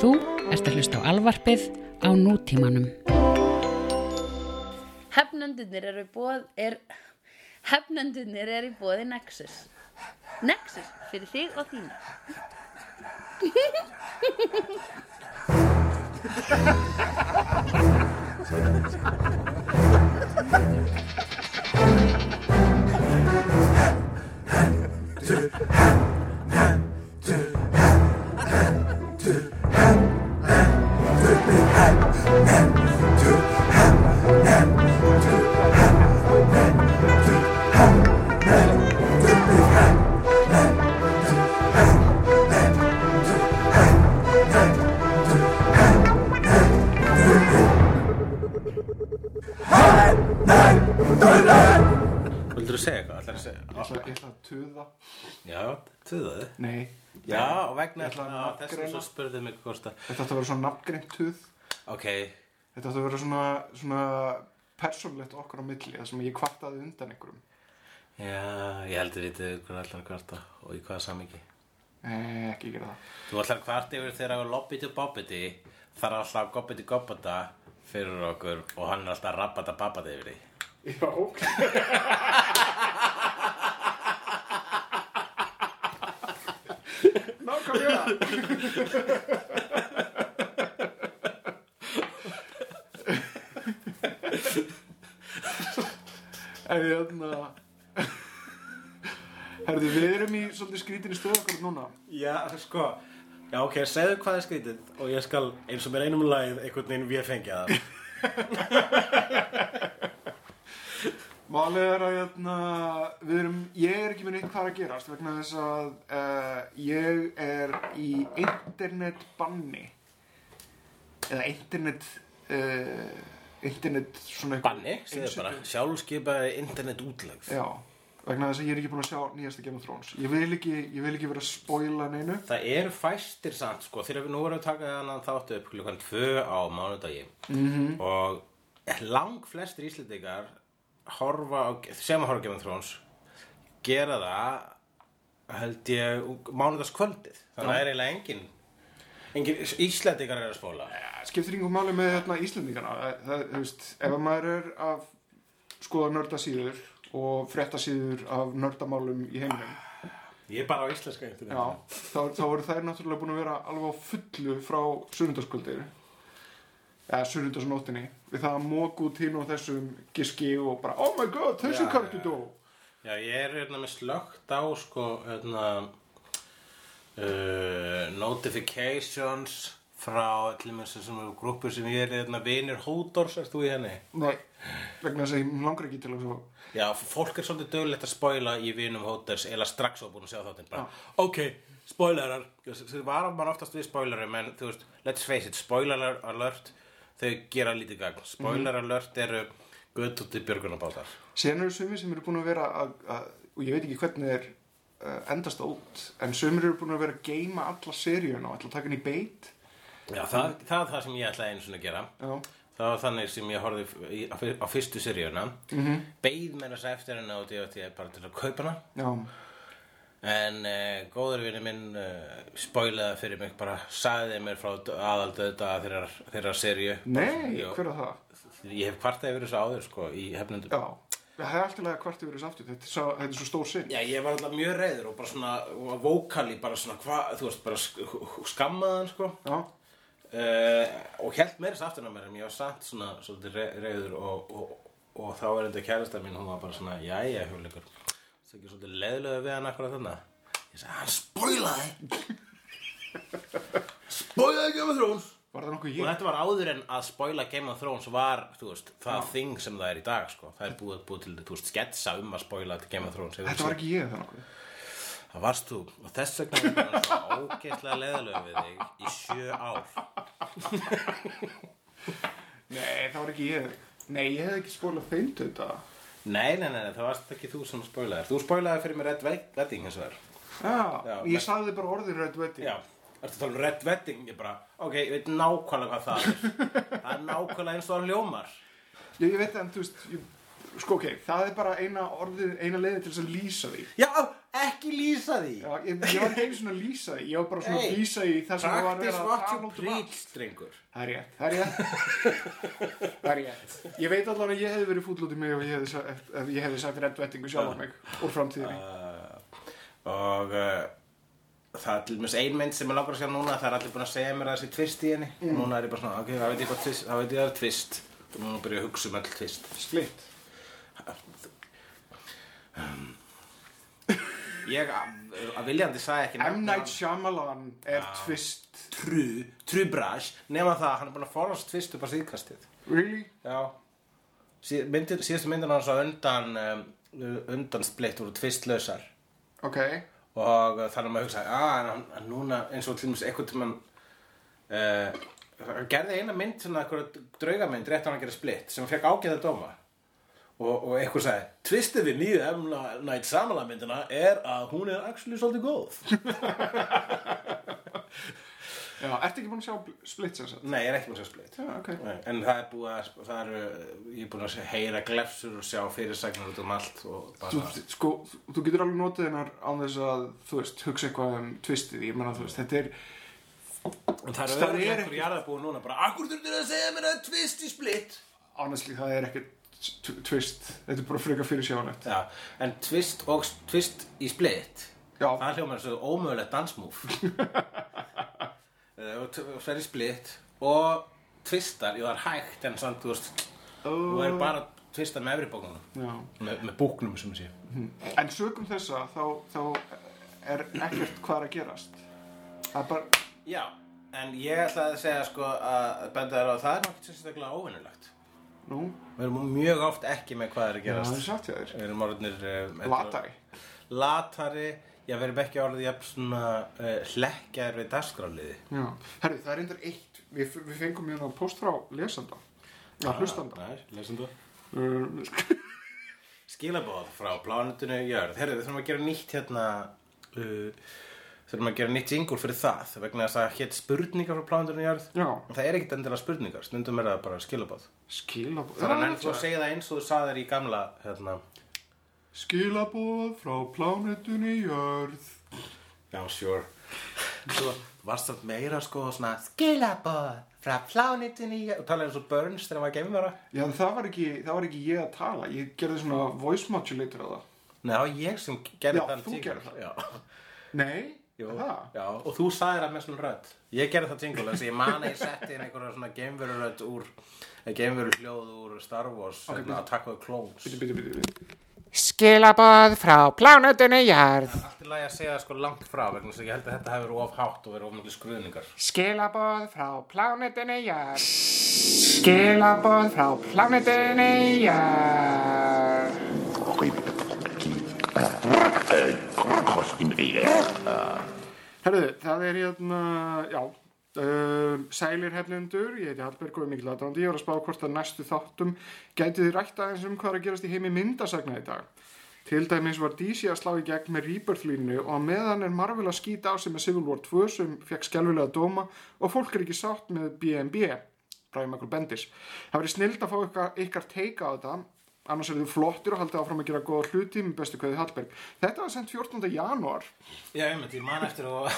Þú ert að hlusta á alvarpið á nútímanum. Hefnendunir eru bóð, er, hefnendunir eru í bóði Nexus. Nexus, fyrir þig og þína. Vildur þessum svo spurði mig hvort að... þetta átti að vera svona nafngreint tuð Ok, Þetta átti að vera svona, svona persónlegt okkar á milli Það sem ég kvartaði undan einhverjum. Já, ég heldur vitið hvað ætlar að kvarta og í hvaða samingi. Nei, ekki gera það. Þú ætlar að kvarta yfir þegar að lobbiti bobbiti þar er alltaf gobbiti gobbata fyrir okkur og hann er alltaf rabbata babbata yfir því. Já, ok Nákvæmlega En hérna Herðu, við erum í svolítið skrítinni stöðu okkar núna Já, sko, já ok, segðu hvað er skrítið og ég skal eins og mér einum lagið einhvern veginn við fengja það. Málið er að hérna, við erum, ég er ekki með neitt hvað er að gerast vegna þess að uh, ég er í internetbanni. Eða internet uh, internet svona Banni, segðu bara, sjálfskeipaði internet útlegð. Já, vegna þess að ég er ekki búin að sjá nýjasta Game of Thrones. Ég vil ekki, ég vil ekki vera að spoila neinu. Það eru fæstir samt, sko, þegar við nú erum að taka þannig þáttu upp klukkan tvö á mánudagi -hmm. og lang flestir íslendingar horfa á, sem að horfa Game of Thrones gera það held ég mánudagskvöldið. Þannig að það er eiginlega engin engin íslendingar er að spóla skiptir einhver máli með hérna, Íslendingana það, það, þú veist, ef að maður er að skoða nördasíður og fréttasíður af nördamálum í heiminum Ég er bara á íslenska þá, þá voru þær náttúrulega búin að vera alveg á fullu frá sunnundaskvöldir eða sunnundasnóttinni við það að móka út hinn og þessum giski og bara, oh my god, þessi kartu dó Já, ég er hérna með slögt á sko hérna uh, notifications frá allir með þessum grúpur sem ég er hérna vinir Hódors, erst þú í henni? Nei, vegna þess að ég langar ekki til að Já, fólk er svolítið dögulegt að spoila í vinum Hódors eða strax á búin að sjá þáttinn bara, ok, spoilerar. Þau varum bara oftast við spoilerum en þú veist, let's face it, spoiler alert þau gera lítið gagn. Spoiler alert eru gutt út í björgunabátar Síðan eru sumir sem eru búin að vera að, að, og ég veit ekki hvernig er uh, endast út en sumir eru búin að vera að geima alla seríuna og að taka henni í beit. Já, það, það er það sem ég ætlaði einu svona að gera. Já, Það var þannig sem ég horfði í- á fyr- á fyrstu seríuna. Mm -hmm. Beið með þess eftir henni á DVD bara til að kaupa já, En uh, góður vinur minn uh, spoilaði fyrir mig bara sagði mér frá aðaldauða þeirra, þeirra seríu. Nei, Jú. hver er það? Ég hef kvartað yfir þessu áður sko í hefnundum. Já, það hefði alltaf hvart yfir þessu aftur. Þetta er svo, þetta er svo stór sinn Já, ég var alltaf mjög reyður og bara svona og vókali, bara svona hvað, þú veist, bara sk skammaðan sko. Já, uh, og held meira þess aftur á mér en ég var samt svona re reyður og, og, og þá er þetta kærasta mín hún var bara svona, jæja hjóleikur það er ekki svolítið leðlega við hann akkurat þarna. Ég sagði, hann spoilaði spoilaði Game of Thrones. Var það nokkuð og ég? þetta var áður en að spoila Game of Thrones var, þú veist, það þing sem það er í dag sko, það er búið, búið til, þú veist, sketsa um að spoila Game of Thrones Hefur Þetta var séð? ekki ég það nokkuð. Það varst þú. Og þess vegna er það svo ógeðslega leðalög við þig í sjö ár. Nei, það var ekki ég. Nei, ég hef ekki spólað þeim til þetta Nei, nei, nei, það varst ekki þú sem spoilaði Þú spoilaði fyrir mig Red Wedding hins vegar. Já, Já, ég sagði bara orðin Red Wedding. Já, ertu að tala um Red Wedding? Ég bara, ok, ég veit nákvæmlega hvað það er. Það er nákvæmlega eins og það ljómar Ég, ég veit en þú veist ég, Sko ok, það er bara eina orðið, eina leiði til þess að lýsa því. Já, ekki lýsa því. Já, ég, ég var ekki svona að lýsa því, ég var bara svona Hey, að lýsa í það sem var að að tala um drengur. Það er rétt, það er rétt. Það er rétt. Ég veit allan að ég hefði verið fúll út í mig ef ég hefði, sa- ef, ef ég hefði sagt reddvettingu sjálf mig úr framtíðinni. Uh, og uh, það er til dæmis ein mynd sem ég langar að sjá núna það er allir búin að segja mér að þessi twist í henni. Og núna er ég bara svona, ok, það veit ég hvað twist það veit ég að það er twist. Og núna byrja að hugsa um all Splitt ég að, að viljandi sagði ekki M. Night Shyamalan er twist true, true brush nema það, hann er búin að forðast twist upp á síðkastið. Really? já. Sí, myndir, síðustu myndir hans á undan um, undan splitt voru twistlausar Ok. Og uh, þannig að maður hugsa að hann, hann núna eins og til dæmis einhvern tímann uh, hann gerði eina mynd svona eitthvað draugamynd rétt á hann að gera splitt sem hann fekk ágæða dóma og, og eitthvað sagði tvistið við nýju M. Night Shyamalan myndina er að hún er actually svolítið góð Já, ertu ekki búin að sjá Split sem sagt? nei, ég er ekki með að sjá splitt Já, ok Nei, en það er búið að það eru, ég er búin að heyra glefsur og sjá fyrirsagnir út um allt og Þú, bara sko, þú getur alveg notið hennar án þess að, þú veist, hugsa eitthvað um twistið, ég menna, þú veist, þetta er en það Það eru er öðru ekkur jarðabúið núna bara, akkur þurftir að segja mér að twist í splitt honestly, það er ekkert twist, þetta er bara frekar fyrir sjáanett Já, en twist og twist í split Já, það hljómar svo ómögulegt dansmúf Eh, þú fer í split og twistar, jú það er hægt en samt þú veist, þú er bara að twista með efri bókunum já. Með, með búknum sem sé En sögum þessa, þá, þá er ekkert hvað er að gerast. Það er bara, Já, en ég ætla að segja sko að benda þér á að það er náttúrulega óvinnulegt nú, Við erum mjög oft ekki með hvað er að já, það er gerast sagt hjá þér. Við erum orðinir uh, Latari. Latari, já við erum ekki orðið jafn svona uh, hlekkjaðir við dagskráliði Já, herri, það er eindir eitt Við, við fengum hérna post frá lesanda. Já, hlustanda. Nei, lesum þú uh, Skilabóð frá plánutinu jörð. Herðu, við þurfum að gera nýtt hérna uh, Þurfum að gera nýtt jingle fyrir það vegna þess að hétt spurningar frá plánutinu jörð. Já, En það er ekkert endilega spurningar, stundum er það bara skilabóð skilabóð Það er nefnt að segja það eins og þú sagðir í gamla hérna, Skilabóð frá plánetunni jörð. Já, sure. Svo varst það meira sko svona Skilabóð frá plánutinu jörð. Og talaði eins og Burns þegar maður gemur vera Já, það var, ekki, það var ekki ég að tala. Ég gerði svona voice modulator á það. Nei, það var ég sem gerði þú það. Já. Nei, Jú, það já, og þú sagðir það með svona rödd. Ég gerði það jingle, þess að ég man að ég setti inn einhverja svona geimveru rödd úr geimveru hljóð úr Star Wars Ok, okay, Attack of the Clones. Bíti, bíti, bíti, bíti Skilaboð frá plánutunni jörð. Allt í lagi að segja það sko langt frá vegna þess að ég held að þetta hefur of hátt og verið of miklu skruðningar. Skilaboð frá plánutunni jörð. Skilaboð frá plánutunni jörð. Herðu, það er hérna, já, uh, sælir hefnendur, ég heiti Hallberg og er mikil aðdándi, ég var að spá hvort að næstu þáttum gæti þið rætt aðeins um hvað er að gerast í heimi myndasagna í dag. Til dæmis var DC að slá í gegn með Rebirth-línu og á meðan er Marvel að skýta á sig með Civil War 2 sem fekk skjálfilega dóma og fólk er ekki sátt með B&B, Brian Michael Bendis. Það verið snild að fá ykkar, ykkar teika á þetta, annars er þið flottir og haldið áfram að gera góða hluti með bestu kveði Hallberg. Þetta var sendt 14. janúar. Já, einmitt, ég man eftir og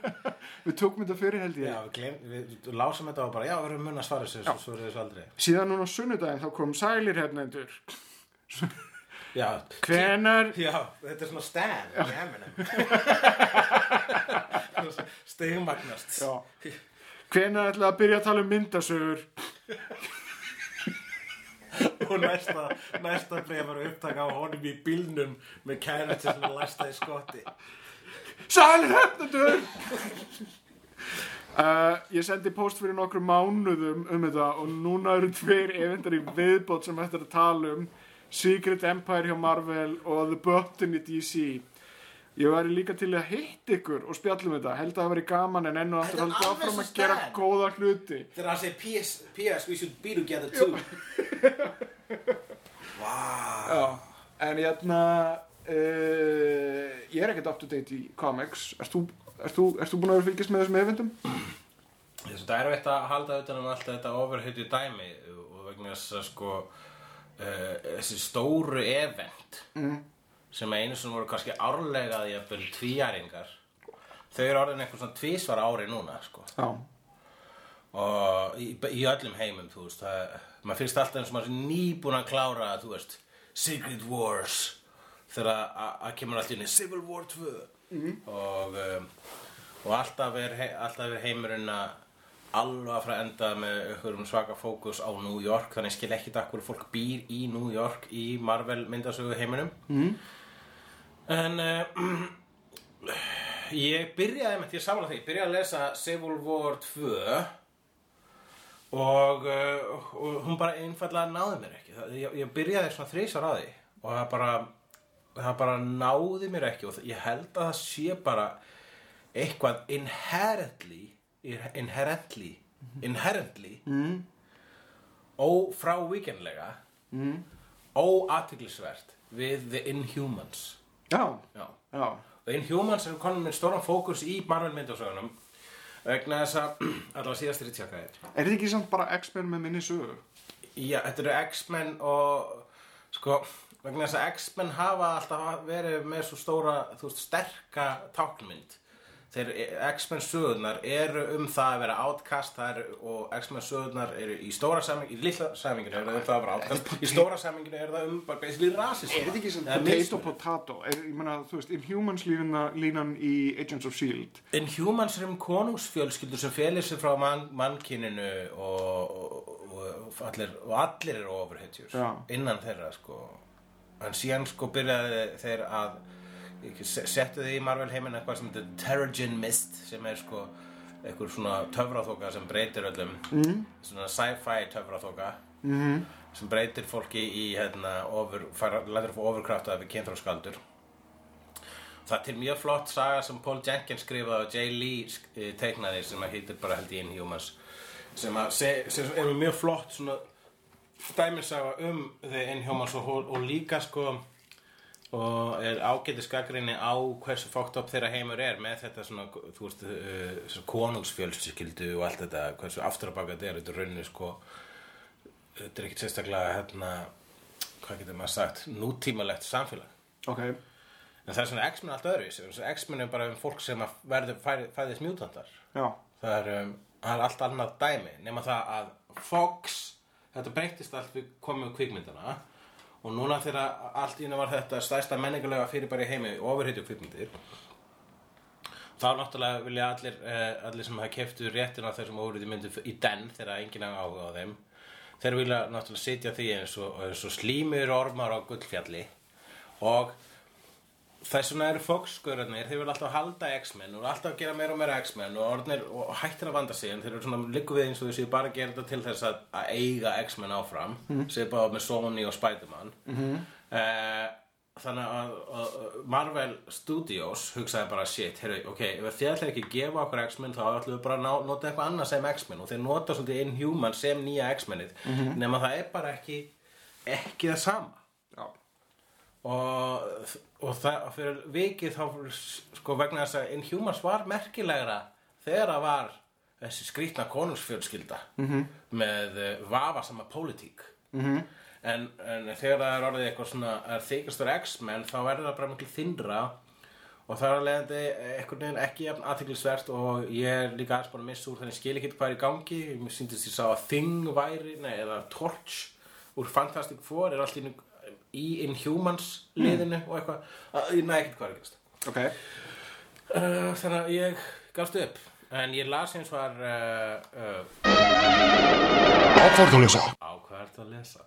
Við tókum þetta fyrir held ég. Já, við, glem, við, við lásum þetta og bara, já, við erum mun að svara þessu svo svarið þessu aldrei Síðan núna á sunnudaginn þá kom sælir hefnendur. Já, Hvenar, já, þetta er svona Eminem Stegmagnast hvenar ætlaði að byrja að tala um myndasögur? og næsta, næsta breyf var upptaka á honum í bílnum með kæra til að læsta í skotti. Sælir hefnendur! Uh, ég sendi post fyrir nokkru mánuðum um þetta og núna eru tveir evendar í viðbót sem ættir að tala um. Secret Empire hjá Marvel og The Button í DC ég væri líka til að hitt ykkur og spjallum þetta, held að það væri gaman en enn og aftur haldið áfram að gera góða hluti. Þegar hann segir PS, PS, we should be together too Já, en hérna uh, ég er ekkert up to date í comics. Erst þú, ert þú, ert þú búin að vera að fylgjast með þessum að það er veitt að halda utan um allt þetta overhittu dæmi og vegna þess að sko uh, þessi stóru event sem einu sem voru kannski árlega að ég byrja tvíæringar þau eru orðin eitthvað svona tvísvar ári núna sko. Já, og í, í öllum heimum þú veist, það, maður finnst alltaf eins og maður sé nýbúin að klára þú veist, Secret Wars þegar að- kemur allt inn í Civil War 2 og, um, og alltaf er, alltaf er heimurinn að alveg að fara að enda með einhverjum svaka fókus á New York þannig skil ekki það hverju fólk býr í New York í Marvel myndasögu heiminum. Mm. en uh, ég byrjaði með því að samla því, ég byrjaði að lesa Civil War 2 og, uh, og hún bara einfallega náði mér ekki það, ég, ég byrjaði svona þrísar á því og það bara það bara náði mér ekki og það- ég held að það sé bara eitthvað inherently inherently inherently mm. ófrávíkjanlega mm. óathyglisvert við The Inhumans já, já já, The Inhumans eru konum með stóran fókus í Marvel myndasögunum vegna þess að allavega síðast er í tjakaðir Er þetta ekki samt bara X-Men með minni sögu? Já, þetta eru X-Men og sko, vegna þess að X-Men hafa alltaf verið með svo stóra, þú veist, sterka táknmynd. Þeir, X-Men sögurnar eru um það að vera eru, og X-Men sögurnar eru í stóra saminginu, í lilla saminginu eru það um það að vera outcast, í stóra saminginu eru það um bara basically rasism. Er þetta ekki sem potato potato? Er, ég meina, þú veist, Inhumans lína, línan í Agents of S.H.I.E.L.D. Inhumans eru um konungsfjölskyldur sem félir sig frá mann, mannkyninu og, og, og, allir, og allir eru ofurhetjur innan þeirra sko. en síðan sko byrjaði þeir að settu þið í Marvel heiminn eitthvað sem þetta Terrigen Mist sem er sko eitthvað svona töfraþóka sem breytir öllum mm. svona sci-fi töfraþóka mm. sem breytir fólki í hérna, ofur, fara, lætur að fá ofurkrafta við kynþróskaldur Það er til mjög flott saga sem Paul Jenkins skrifaði og Jay Lee eh, teiknaði sem að heitir bara held í Inhumans sem, að se, sem er mjög flott svona dæmisaga um The Inhumans og, og líka sko og er ágætis gaggrinni á hversu fókt upp þeirra heimur er með þetta svona, þú veist, uh, svona konungsfjölskyldu og allt þetta, hversu afturabaka þetta er, þetta er rauninni sko þetta er ekkert sérstaklega hérna, hvað getur maður sagt, nútímalegt samfélag. Ok, En það er svona X-Men allt öðru X-Men er bara um fólk sem verður fæ- fæðist mjútantar já, það er, um, er allt annað dæmi nema það að Fox þetta breytist allt við komum kvikmyndana og núna þegar allt í einu var þetta stærsta menningulega fyrir bara í heimi ofurheitju kvikmyndir þá náttúrulega vilja allir, eh, allir sem hafa keftu réttin á þessum ofurheitju myndir í den þegar enginn hafa áhuga á þeim. Þeir vilja náttúrulega sitja því eins og, eins og slímur ormar á gullfjalli og þess vegna eru Fox-skörarnir, þeir vil alltaf halda X-Men og alltaf gera meira og meira X-Men og, orðnir, og hættir að vanda sig en þeir eru svona liggu við eins og þessi bara að gera þetta til þess að, að eiga X-Men áfram mm. sér bara með Sony og Spider-Man. Mm þannig að, að Marvel Studios hugsaði bara shit, heyrðu, ok, ef þið ætlaði ekki að gefa okkur X-Men þá ætlum við bara að nota eitthvað annað sem X-Men og þeir nota svolítið Inhuman sem nýja X-Menið nema það er bara ekki ekki það sama. Já, og, og það fyrir vikið þá sko vegna þess að Inhumans var merkilegra þegar það var þessi skrýtna konungsfjölskylda -hmm. með uh, vafasama pólitík -hmm. en, en þegar það er orðið eitthvað svona er þykastur X-Men þá verður það bara miklu þindra og það er að leiðandi einhvern veginn ekki jafn aðteglisvert og ég er líka aðeins búin að missa úr þannig skil ekki hvað er í gangi mér síndist ég sá að Thing væri nei, eða Torch úr Fantastic Four er allt í, Inhumans liðinu og eitthvað. Að ég næ ekkert hvað er að gerast. Ok. Uh, þannig að ég gafst upp en ég las eins var uh, uh, Ákvörðu lesa. á hvað ertu að lesa?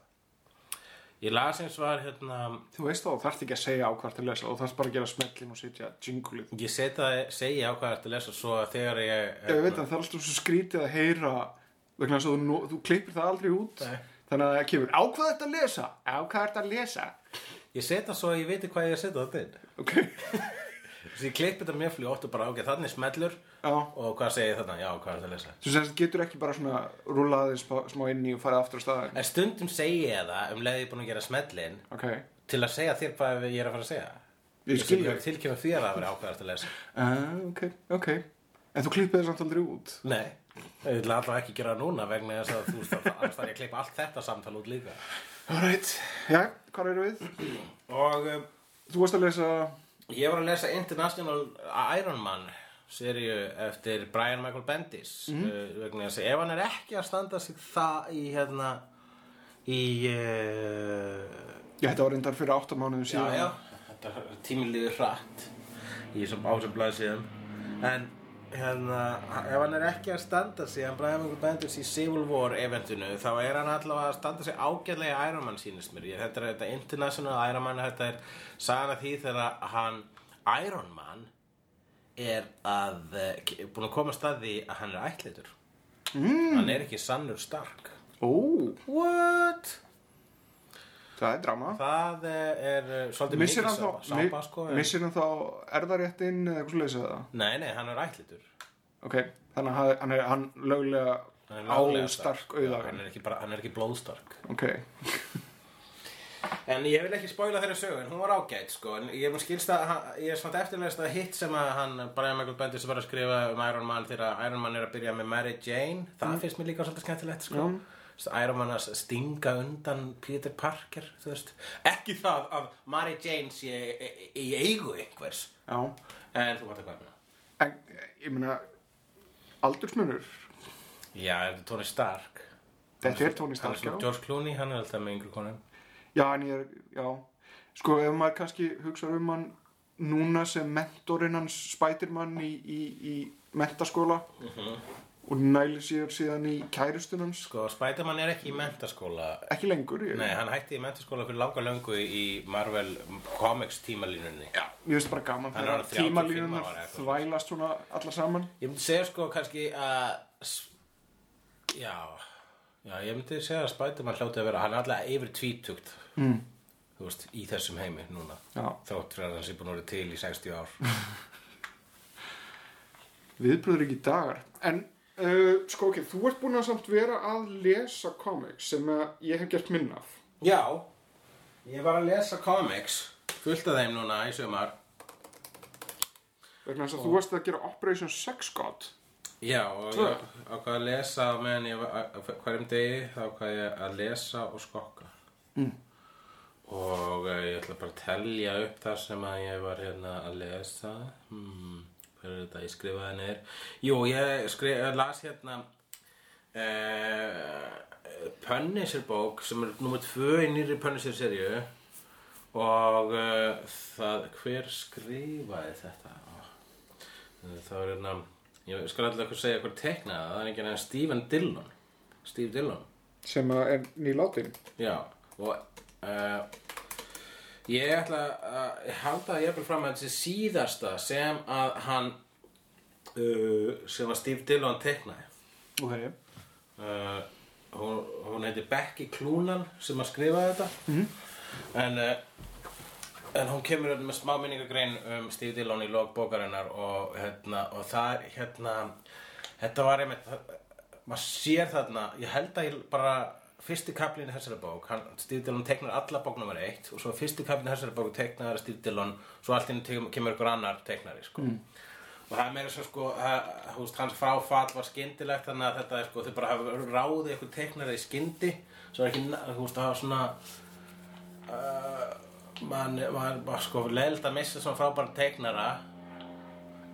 Ég las eins var hérna Þú veist þá, þú þarft ekki að segja á hvað til lesa og þú þarft bara að gera smellin og setja jingulið ég seta, segja á hvað ertu að lesa svo að þegar ég ég veit að það er alltaf svo skrítið að heyra vegna þess að þú, þú klippir það aldrei út. Nei. Þannig að það kemur á hvað þetta að lesa? Á hvað þetta að lesa? Ég seta svo að ég veit hvað ég er að setja þetta inn. Ok, Þess að ég klippi þetta mjög fljótt og bara, ok, þannig smellur. Já. Og hvað segir þarna, já, hvað er það að lesa? Þú semst getur ekki bara svona rúlaði smá, smá inn í og farið aftur á staðin en stundum segi ég það um leið ég er búin að gera smellin ok, til að segja þér hvað ég er að fara að segja. Ég skil ég þig. tilkemur þér að vera ákveðast að lesa. Ah, ok, ok. En þú klippið það samt aldrei út? Nei, ég vil alltaf ekki gera það núna vegna þess að þú veist að þarf ég að klippa allt þetta samtal út líka. Alright, já, hvað eru við? og um, þú varst að lesa Ég var að lesa International Iron Man seríu eftir Brian Michael Bendis mm. vegna þess að ef hann er ekki að standa sig það í hérna í uh, Já, þetta var reyndar fyrir áttamánuðum já, síðan. já, þetta tímiliður hratt í þessum ásum blaðsíðum. En hérna, ef hann er ekki að standa sig hann Brian Michael Bendis í Civil War eventinu, þá er hann allavega að standa sig ágætlega í Iron Man sínist mér þetta er þetta International Iron Man þetta er sagan af því þegar hann Iron Man er að eh, búin að koma að staði að hann er ætlitur mm. hann er ekki sannur stark Ó, what? Það er drama það er eh, svolítið hann sápa, sko, missir hann þá erðaréttin eða eitthvað leysa það? nei, nei, hann er ætlitur Ok, þannig að hann er hann löglega Hann er löglega á stark Já, auðagan hann er ekki, bara, hann er ekki blóðstark Ok, En ég vil ekki spoila þeirra sögu, en hún var ágætt, sko. En ég mun skilst að, hann- ég er svona eftirlegast að hitt sem að hann, Brian Michael Bendis var að skrifa um Iron Man þegar Iron Man er að byrja með Mary Jane. Það finnst mér líka svolítið skemmtilegt, sko. Mm. Iron Man að stinga undan Peter Parker. Ekki það að Mary Jane sé í, eigu einhvers. já En þú vart að hvað með það. En ég meina aldursmunur Já, Tony Stark. Þetta er Tony Stark, Hann já. George Clooney, hann er alltaf með yngri konum. Já, ég er, já Sko, ef maður kannski hugsa um hann núna sem mentorinn hans Spiderman í, í, í mentaskóla og næli sér síðan í kærustun hans. Sko, Spiderman er ekki í mentaskóla. Ekki lengur ég, Nei, hann hætti í mentaskóla fyrir langa löngu í Marvel Comics tímalínunni. Já, ég veist bara gaman þegar orðinn 35 tímalínunar ára eitthvað. þvælast svona alla saman. Ég myndi segja sko kannski að Já Já, ég myndi segja að Spiderman hljóti að vera Hann er alltaf yfir tvítugt. Mm. Þú veist, í þessum heimi núna. Fyrir að hann sé búin að vera til í 60 ár. Viðbröður ekki dagar. En uh, sko ok, þú ert búin að samt vera að lesa comics sem að ég hef gert minn af. Já Ég var að lesa comics Fullt af þeim núna í sumar. Vegna þess að þú varst að gera Operation Sex God. Já, og Tvö. ég ákvað að lesa meðan ég var hverjum degi þá ákvað ég að lesa og skokka. Mm. og uh, ég ætla bara að telja upp þar sem að ég var hérna að lesa. Hmm, hver er þetta, ég skrifaði niður. Jú, ég skrif, las hérna uh, Punisher bók sem er nummer tvö í nýri Punisher seríu og uh, það, hver skrifaði þetta? Það er hérna Ég skal alltaf eitthvað segja hvað teiknaði það, það er ekki nefn Stephen Dillon. Steve Dillon. Sem er nýlátin Já, og uh, ég ætla að halda að ég er fram að þessi síðasta sem að hann uh, sem að Steve Dillon teiknaði. Ok. Uh, hún, hún heiti Becky Cloonan sem að skrifa þetta. -hmm. en uh, en hún kemur hérna með smá minningagrein um Steve Dillon í log bókarinnar og, hérna, og það hérna þetta var einmitt það- maður sér þarna, ég held að ég bara fyrsti kaplinn í þessari bók Steve Dillon teiknar alla bók nummer eitt og svo fyrsti kaplinn í þessari bók teiknar Steve Dillon svo allt inn kemur ykkur annar teiknari sko. og það er meira svo sko að, húst, hans fráfall var skyndilegt þannig að þetta er sko þau bara hafa ráðið ykkur teiknari í skyndi svo er ekki, húst, það var svona uh, mann var bara sko leild að missa svona frábæra teiknara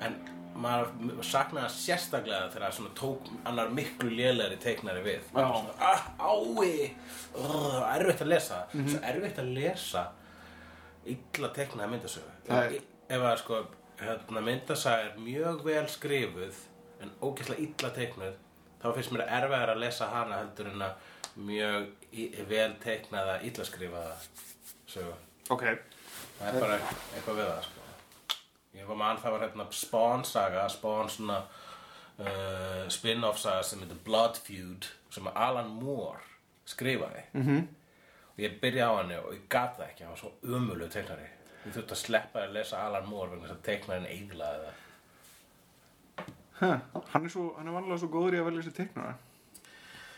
en maður saknaði sérstaklega þegar svona tók annar miklu lélegri teiknari við. Svona, ah, ái. Uh, erfitt að lesa. Mhm. svo erfitt að lesa illa teiknaða myndasögu. Það ef að sko hérna, myndasaga er mjög vel skrifuð en ógeðslega illa teiknuð þá finnst mér erfiðar að lesa hana heldur en að mjög vel teiknaða illa skrifaða sögu. Ok. Það er bara eitthvað við það sko. Ég var mann það var hérna Spawn saga Spawn svona uh, spin-off saga sem heitir Blood Feud sem Alan Moore skrifaði -hmm. Mhm. og ég byrjaði á henni og ég gat það ekki hann var svo umölu teiknari ég þurfti að sleppa að lesa Alan Moore vegna þess að teiknarinn eiglaði það huh. Hann er svo, hann er vanlega svo góður í að velja sér teiknara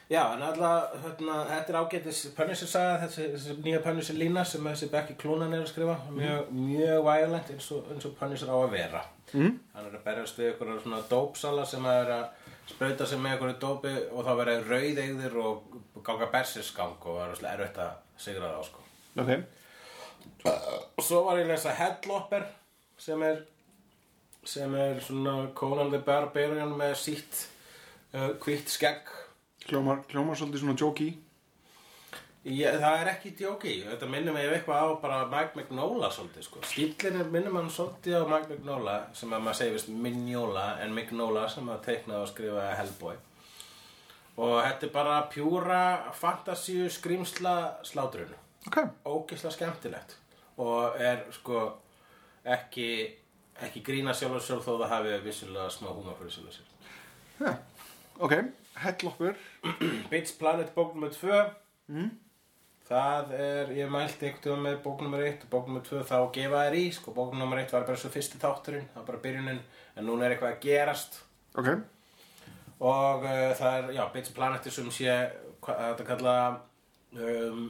Já, en alltaf, hérna, þetta er ágætis Punisher saga, þessi, þessi nýja Punisher lína sem þessi Becky Cloonan er að skrifa. Mjög, mjög violent eins og, eins og Punisher á að vera. Mm. hann er að berjast við ykkur svona dópsala sem er að sprauta sig með ykkur dópi og þá verða rauðeigðir og ganga bersisgang og það er erfitt að sigra það á sko. Ok. Og svo var ég að lesa Headlopper sem er sem er svona Conan the Barbarian með sítt uh, hvitt skegg Hljómar, hljómar svolítið svona jóki. Ég, það er ekki djóki, þetta minnir mig eitthvað á bara Mike Mignola svolítið sko. Stílinn er minnir mann svolítið á Mike Mignola sem að maður segir vist Mignola en Mignola sem að teiknaði og skrifaði Hellboy. Og þetta er bara pjúra fantasíu skrýmsla slátrun. Ok, Ógislega skemmtilegt og er sko ekki, ekki grína sjálf og sjálf þó það hafi vissulega smá húma fyrir sjálf og sjálf. ja. ok, headlopper. Bitch Planet bók nr. 2 mm. Það er, ég mælti einhvern veginn með bók nr. 1 og bók nr. 2 þá gefa þær í, sko bók nr. 1 var bara svo fyrsti þátturinn, það var bara byrjunin en núna er eitthvað að gerast Ok, og uh, það er, já, Bitch Planet er sem sé, hvað þetta kalla um,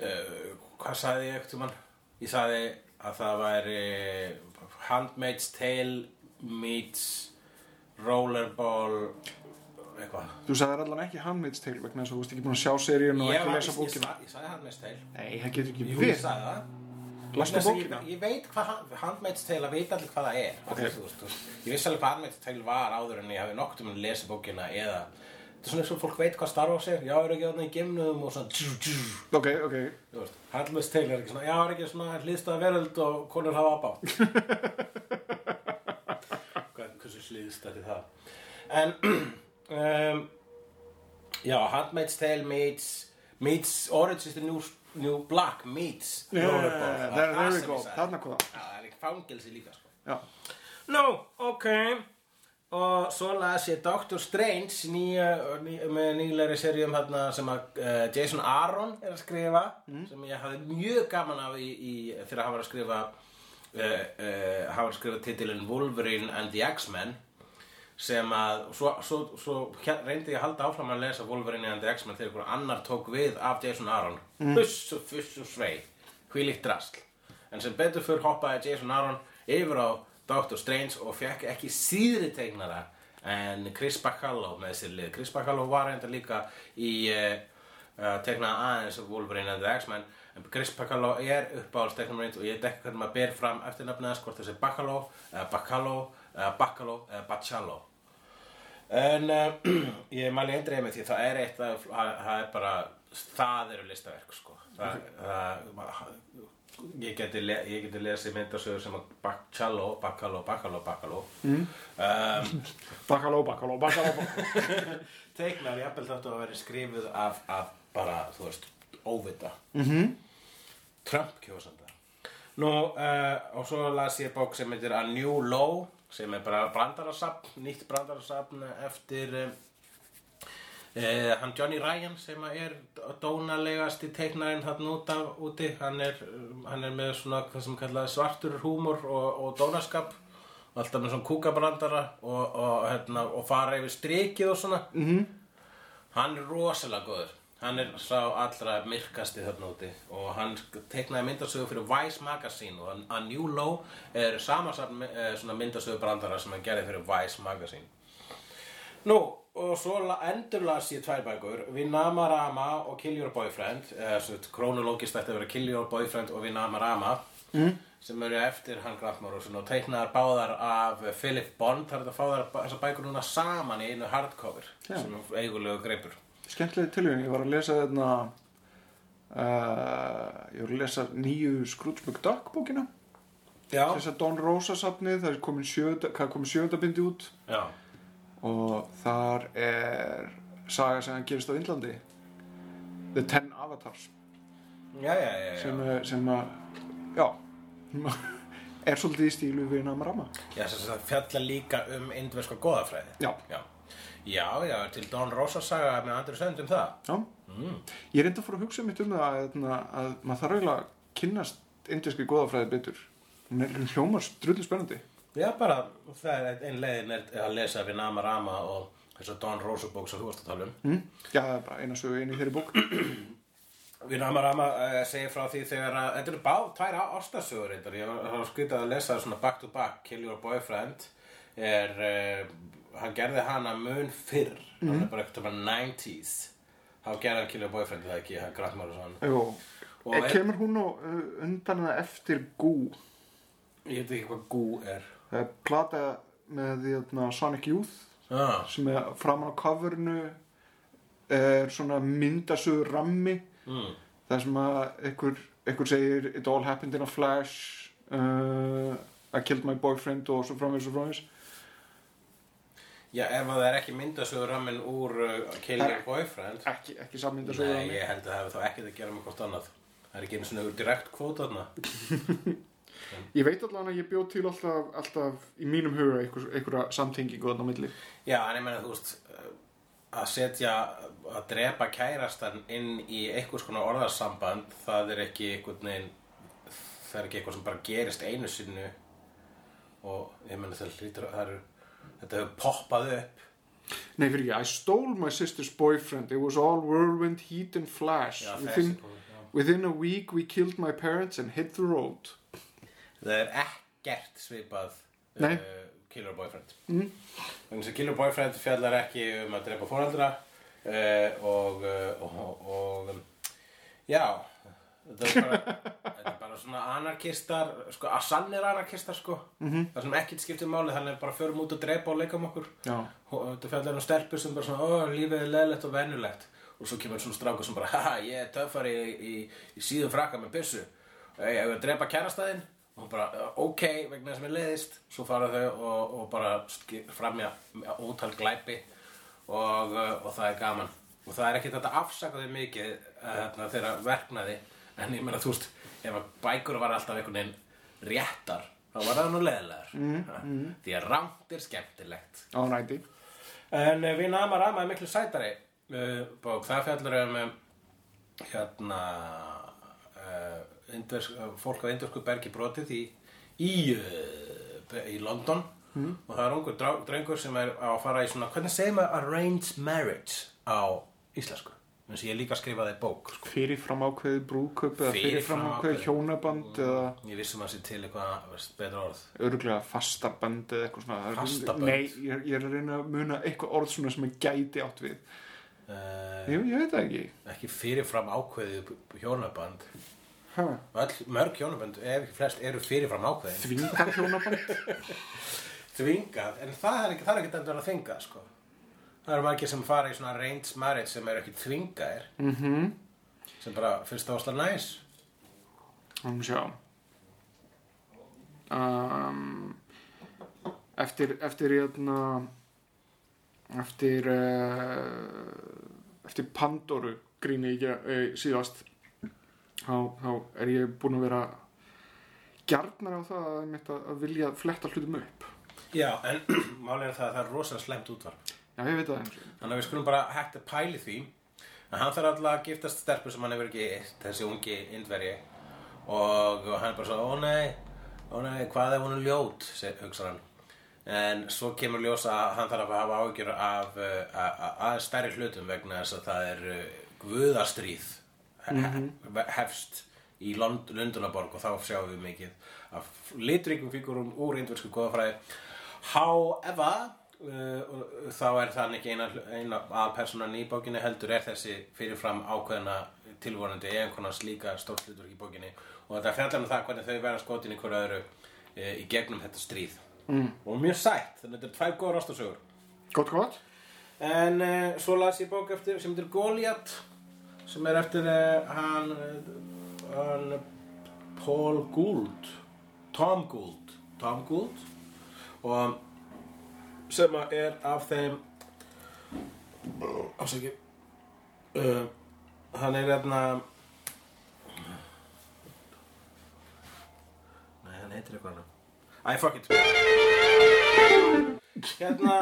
uh, hvað sagði ég einhvern veginn? Ég sagði að það væri Handmaid's Tale meets Rollerball eitthvað. Þú sagðir allan ekki Handmaid's Tale vegna þess að þú veist ekki búin að sjá seríun og ekki lesa bókina. Ég, sagði Handmaid's Tale. Nei, það getur ekki Jú, ég við. sagði það. Lastu Vegna þess að bókina? Ég, ég veit hvað Hand- Handmaid's Tale, að veit allir hvað það er. Ok. Þú veist, þú veist, Ég vissi alveg hvað Handmaid's Tale var áður en ég hafi nokkuð um að lesa bókina eða Þetta er svona eins og fólk veit hvað Star Wars er. Já, er ekki þarna í gemnum og svona tjú, tjú, Ok, ok, Þú veist, Handmaid's Tale er ekki svona Já, er ekki svona hlýðstæða veröld og konur hafa Hvað, hversu hlýðstæði það. En um, Já, Handmaid's Tale meets meets Orange is the New, new Black meets Rollerball. Er there, we go, þarna kom það. Já, það er ekki fangelsi líka sko. Já, Nú, ok. Og svo las ég Doctor Strange nýja, ný, með nýlegri seríum hérna sem að uh, Jason Aaron er að skrifa sem ég hafði mjög gaman af í, í, þegar hann var að skrifa uh, uh, hann var að skrifa titilin Wolverine and the X-Men sem að svo, svo, svo reyndi ég að halda áfram að lesa Wolverine and the X-Men þegar einhver annar tók við af Jason Aaron. Fuss og fuss og svei. Hvílíkt drasl. En sem betur fyrir hoppaði Jason Aaron yfir á Doctor Strange og fekk ekki síðri teiknara en Chris Bacallo með sér lið. Chris Bacallo var enda líka í uh, uh, teiknaði aðeins Wolverine and the X-Men en Chris Bacallo er uppáhalds teiknumrind og ég dekki hvernig maður ber fram eftir nafnið hvort þessi Bacallo, uh, Bacallo, uh, Bacallo eða Bacallo En uh, ég mæli eindreið með því það er eitt að það er bara það eru listaverk sko. það, það, ég geti, le, ég geti lesið myndasögur sem að Bacallo, Bacallo, Bacallo, Bacallo mm. um, bakaló, bakaló, bakaló. teiknar jafnvel þetta að vera skrifuð af, af bara, þú veist, óvita. Mm -hmm. Trump kjósanda Nú, uh, og svo las ég bók sem heitir A New Law sem er bara brandarasafn, nýtt brandarasafn eftir uh, uh, hann Johnny Ryan sem er dónalegasti teiknarinn hann út af úti. Hann er, hann er með svona svartur húmor og, og dónaskap. Og alltaf með svona kúkabrandara og, og, hérna, og fara yfir strikið og svona. -hmm. hann er rosalega góður hann er sá allra myrkasti þarna úti og hann teiknaði myndasögu fyrir Vice Magazine og A New Law er samansafn eh, svona myndasögu brandara sem hann gerði fyrir Vice Magazine. Nú, og svo la- endurlas ég tvær bækur Vinama Rama og Kill Your Boyfriend eða svo krónológist ætti að vera Kill Your Boyfriend og Vinama Rama mm. sem eru eftir hann Grant Morrison og teiknaðar báðar af Philip Bond það er þetta að fá þar þessar bækur núna saman í einu hardcover sem er eigulegu greipur Skemmtileg tilvíðin, ég var að lesa þarna uh, ég var að lesa nýju Scrooge McDuck bókina. Þess að Don Rosa safnið, það er komin sjöunda, hvað er komin sjöunda bindi út. Já, og þar er saga sem hann gerist á Indlandi. The Ten Avatars. Já, já, já, sem, er- sem að já er svolítið í stílu við Namarama Já, sem sagt fjalla líka um indverska goðafræði. Já. Já, já, já til Don Rosa saga með andri sönd um það Já. Ég reyndi að fór að hugsa mitt um það að, að, að maður þarf eiginlega að kynnast indíski góðafræði betur. Hún er hljómar drullu spennandi. Já, bara, það er ein leiðin er að lesa við Nama Rama og þess að Don Rosa bók sem þú varst að tala um. Mm? Já, það er bara eina sögu einu í þeirri bók. Við Nama Rama uh, segir frá því þegar að, þetta eru bá, tvær ástasögur reyndar, ég var, skrítið að lesa það svona back to back, Kill Your Boyfriend, er, uh, hann gerði hana mun fyrr, hann er bara eitthvað bara 90s, þá gerði hann Kill Your Boyfriend, það ekki, hann Morrison. Jú, Og er, er- kemur hún á uh, undan eða eftir Gú? Ég veit ekki hvað gú er. Það er plata með hérna, Sonic Youth ah. sem er framan á coverinu er svona myndasögur rammi. Mm. það sem að einhver, einhver segir it all happened in a flash uh, I killed my boyfriend og svo framvegis og framvegis Já, ef það er ekki myndasögur rammin úr uh, Kill Your Boyfriend. ekki, ekki sammyndasögur Nei, ég held að það hefur þá ekkert að gera með hvort annað. Það er ekki einu svona direkt kvót þarna. Ég veit allavega að ég bjóð til alltaf, alltaf í mínum huga einhver, einhverja samtengingu þarna á milli. Já, en ég meina þú veist uh, að setja, að drepa kærastan inn í einhvers konar orðarsamband það er ekki einhvern veginn það er ekki eitthvað sem bara gerist einu sinni. Og ég meina það hlýtur að það eru þetta hefur poppað upp. Nei fyrir ekki, I stole my sister's boyfriend. It was all whirlwind, heat and flash. Já, within, þessi within a week we killed my parents and hit the road. Það er ekkert svipað uh, Killer Boyfriend. Mm. þannig að Killer Boyfriend fjallar ekki um að drepa fóraldra uh, og, uh, og, og um, já þetta er bara svona anarkistar sko, að sannir anarkistar sko. -hmm. það sem ekkert skiptir máli þannig að bara förum út að drepa og leika um okkur. Og þetta fjallar um stelpur sem bara svona, ó, lífið er leðlegt og venjulegt. Og svo kemur svona strákur sem bara, haha, ég er töffari í, í, í síðum frakka með byssu. Ég hef að drepa kærastæðin? Og bara, ok, vegna að mér leiðist. Svo fara þau og, og bara framja ótal glæpi og, og það er gaman. Og það er ekki þetta afsakaði mikið uh, þeirra verknaði. En ég meina þú veist, ef að bækur var alltaf einhvern veginn réttar þá var það nú leðilegar mm, því að rangt er skemmtilegt. Á næti. En uh, við náma rama er miklu sætari uh, bók. Það fjallar um um, hérna uh, indversk, uh, fólk á indversku bergi brotið í, í, uh, í London. Og það er ungur drengur sem er að fara í svona, hvernig segir maður arranged marriage á íslensku? Eins og ég líka skrifaði bók sko. fyrirfram ákveðið brúðköp eða fyrirfram ákveðið. hjónaband eða Ég vissum að sé til eitthvað betra orð. Örgulega fastaband eða eitthvað svona. Fastabönd? Nei, ég, ég er að reyna að muna eitthvað orð svona sem ég gæti átt við. Uh, Ég, ég veit það ekki. Ekki fyrirfram ákveðið hjónaband. Ha, Öll mörg hjónaband, ef ekki flest, eru fyrirfram ákveðin. Þvingar hjónaband? Þvingað, en það er það er endur að þvinga sko. Það eru margir sem fara í svona arranged marriage sem eru ekki þvingaðir. Mm -hmm. sem bara finnst það ásla næs. Þannig sjá um, Eftir Eftir hérna Eftir uh, Eftir Pandoru gríni ég uh, síðast þá, þá er ég búinn að vera gjarnar á það að, að, vilja fletta hlutum upp. Já, en er það að það er rosalega slemt útvarp Já, ég veit það. Eins og þannig að við skulum bara hægt að pæli því. Að hann þarf alltaf að giftast stelpu sem hann hefur ekki eitt, þessi ungi indveri og hann er bara svo, ó nei ó nei, hvað er ljót? seg- hugsar hann. En svo kemur ljós að hann þarf að hafa áhyggjur af að- að- aðeins stærri hlutum vegna þess að það er uh, guðastríð he hefst í Lond Lundunaborg og þá sjáum við mikið af litríkum fígurum úr indversku góðafræði however og þá er þannig ekki eina, eina að personan í bókinni heldur er þessi fyrirfram ákveðna tilvonandi einhverna slíka stórtlutur í bókinni. Og þetta fjallar um það hvernig þau verða skotin í hverju öðru uh, í gegnum þetta stríð. Mm. og mjög sætt, þannig að þetta er tvær góður ástasögur Gott, gott. En uh, svo las ég bók eftir sem heitir Goliath sem er eftir uh, hann, uh, hann Paul Gould Tom Gould Tom Gould. Og sem er af þeim ásæki uh, hann er hérna Nei, hann heitir eitthvað Æ, fuck it. Hérna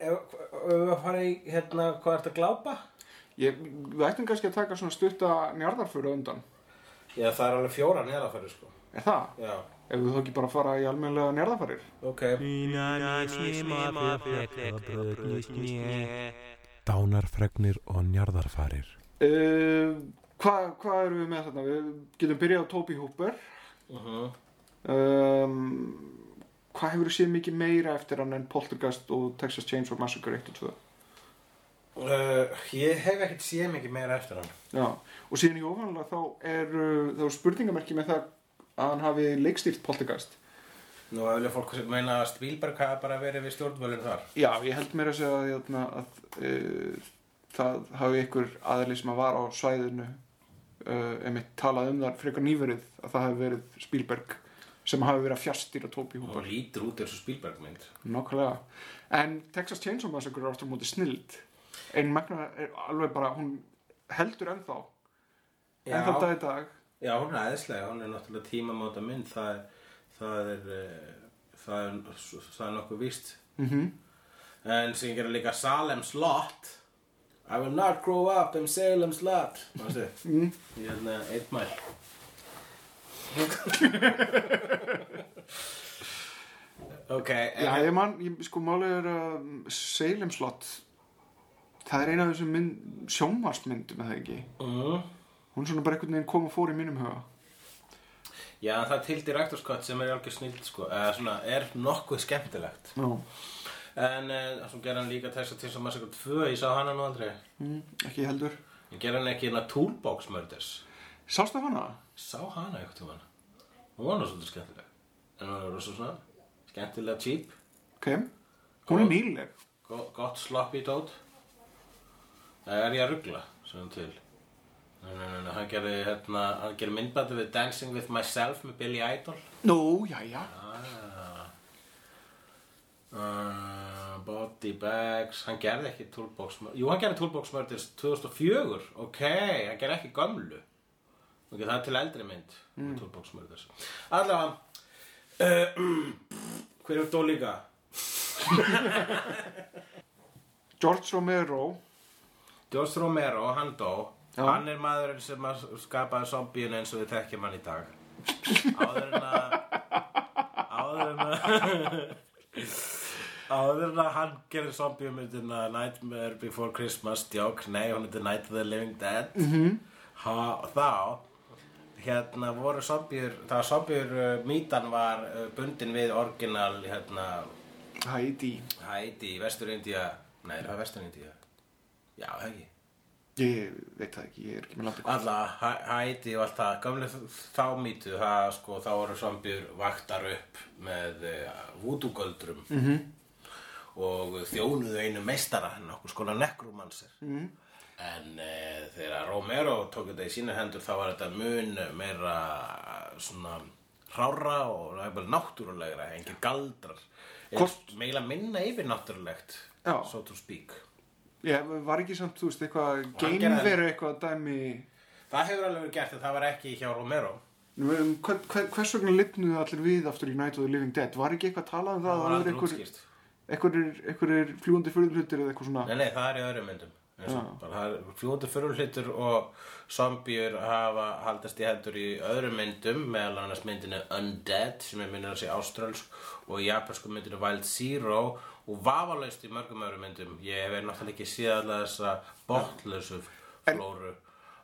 ef við fara í hérna hvað ertu að glápa? ég, Við ættum kannski að taka svona stutta njarðarföru undan. Já, það er alveg fjóra neðafæri sko. Er það? Já, Ef við þá ekki bara fara í almennlega njarðarfærir ok Dánarfregnir og njarðarfarir uh, Hvað hva erum við með þarna? Við getum byrjað á Toby Hooper uh um, Hvað hefur séð mikið meira eftir hann en Poltergeist og Texas Chainsaw Massacre 1 og 2? Uh, ég hef ekkert séð mikið meira eftir hann. Já, og síðan í ofanlega þá er þá er spurningamerki með það að hann hafi leikstýrt poltergeist. Nú að vilja fólk sem meina að Spielberg hafa bara verið við stjórnvölinn þar. Já, ég held mér að segja að, jötna, að uh, það hafi ykkur aðli sem að var á svæðinu uh, einmitt talað um þar frekar nýverið að það hafi verið Spielberg sem hafi verið að fjastýra Toby Og Hooper. lítur út eins og Spielberg mynd. Nákvæmlega. En Texas Chainsaw Massacre er aftur á móti snild. En Magna er alveg bara, hún heldur ennþá. Ennþá dag í dag. Já, hún er æðislega, hún er náttúrulega tímamóta mynd, það er, það er, uh, það er, það er nokkuð víst. Mm En sem gera líka Salem's Lot, I will not grow up in Salem's Lot, mástu, mm. ég er hérna eitt mæl. ok, Já, ég man, ég, sko málið er að Salem Slot, það er eina af þessum mynd, sjónvarsmyndum, eða ekki? mm. Hún svona bara einhvern veginn kom og fór í mínum huga. Já, það til Director's Cut sem er alveg snild, sko, eða svona, er nokkuð skemmtilegt. Já. En uh, svo gera hann líka þess að til sem að segja tvö, ég sá hana nú aldrei. Mm, ekki heldur. Ég gera hann ekki hérna Toolbox Murders. Sástu hana? Sá hana eitthvað til hana. Hún var nú svolítið skemmtileg. En hún er rosa svona, skemmtilega cheap, Ok. Hún er nýleg. go gott sloppy dót. Það er ég að ruggla, hann til. Nei, nei, nei, nei, hann gerði hérna, hann gerði myndbandi við Dancing with Myself með Billy Idol. Nú, já, já. Ah. Uh, body bags, hann gerði ekki Toolbox Murders. Jú, hann gerði Toolbox Murders 2004, ok, hann gerði ekki gömlu. Ok, það er til eldri mynd, Toolbox Murders. Allavega, uh, hver er dó líka? George Romero. George Romero, hann dó. Já. Hann er maðurinn sem að skapaði zombíun eins og við þekkjum hann í dag. Áður en að... Áður en að... Áður en að hann gerir zombíumyndina Nightmare Before Christmas, djók, nei, hún heitir Night of the Living Dead. Mm -hmm. ha, þá, hérna voru zombíur, það var zombíur, uh, mítan var uh, bundin við orginal, hérna, Heidi. Haiti, Vestur-India, nei, það var Vestur-India. Já, það ekki. Ég veit það ekki, ég er ekki með landi. Alla, Hæ- Haiti og allt það, gamle þá mýtu, það sko, þá voru zombjur vaktar upp með uh, vúdugöldrum -hmm. og þjónuðu einu meistara, hann okkur skona nekrumanser. -hmm. En uh, þegar Romero tók þetta í sína hendur, þá var þetta mun meira svona hrára og náttúrulegra, engin galdrar. Meila minna yfir náttúrulegt, so to speak. Ég var ekki samt, þú veist, eitthvað geimveru eitthvað dæmi. Það hefur alveg verið gert en það var ekki hjá Romero. Um, hver, hver, hvers vegna lifnuðu allir við aftur í Night of the Living Dead? Var ekki eitthvað talað um það? Það var aldrei útskýrt. einhverjir, einhverjir fljúandi fyrðurhlutir eða eitthvað svona? Nei, nei, það er í öðrum myndum er fljúandi fyrirhlutur og zombjur hafa haldast í hendur í öðrum myndum meðal annars myndinu Undead sem er myndin að sé áströlsk og í japansku myndinu Wild Zero og vafalaust í mörgum öðrum myndum ég hef náttúrulega ekki séð allar þessa botlausu flóru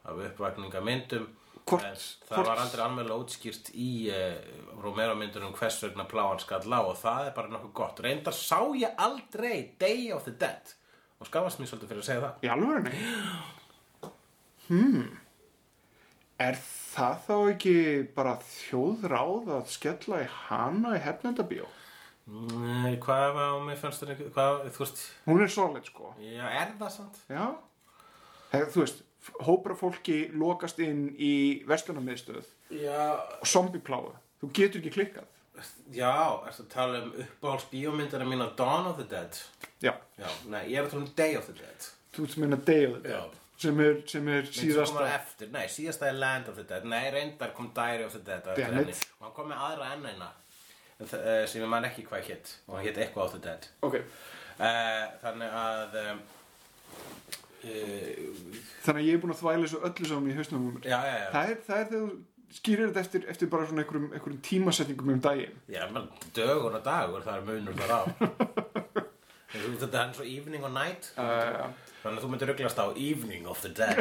af uppvakninga myndum Hvort- það hvort- var aldrei alveg útskýrt í uh, Romero myndunum hvers vegna pláan skall á og það er bara nokkuð gott reyndar sá ég aldrei Day of the Dead og skafast mér svolítið fyrir að segja það Í alvörunni? Hmm. Er það þá ekki bara þjóðráð að skella í hana í hefnendabíó? Nei, hvað var mig fannst þér ekki, hvað, þú veist, Hún er solid, sko. já, er það sant? Já. Þegar, þú veist, hópur af fólki lokast inn í vestlunarmiðstöð Já, og zombiepláu. Þú getur ekki klikkað. já, ertu að tala um uppáhalds bíómyndina mína Dawn of the Dead? Já. Já, nei, ég er að tala um Day of the Dead. Þú ert meina Day of the Já. Dead. Sem er, sem er sem síðasta. eftir, nei, síðasta er Land of the Dead, nei, reyndar kom Diary of the Dead á eftir Damn it. henni. og hann kom með aðra enn eina sem ég man ekki hvað hétt og hann hétt eitthvað of the Dead. Ok. Uh, þannig að uh, Þannig að ég er búin að þvæla þessu öllu saman í hausnum. á mér. já, já, já, Það er, það er þegar þú skýrir þetta eftir, eftir bara svona einhverjum, einhverjum tímasetningum um daginn. já, menn, dögur og dagur það er munur þar á þetta er eins og evening og night Uh, þannig að þú myndir rugglast á evening of the dead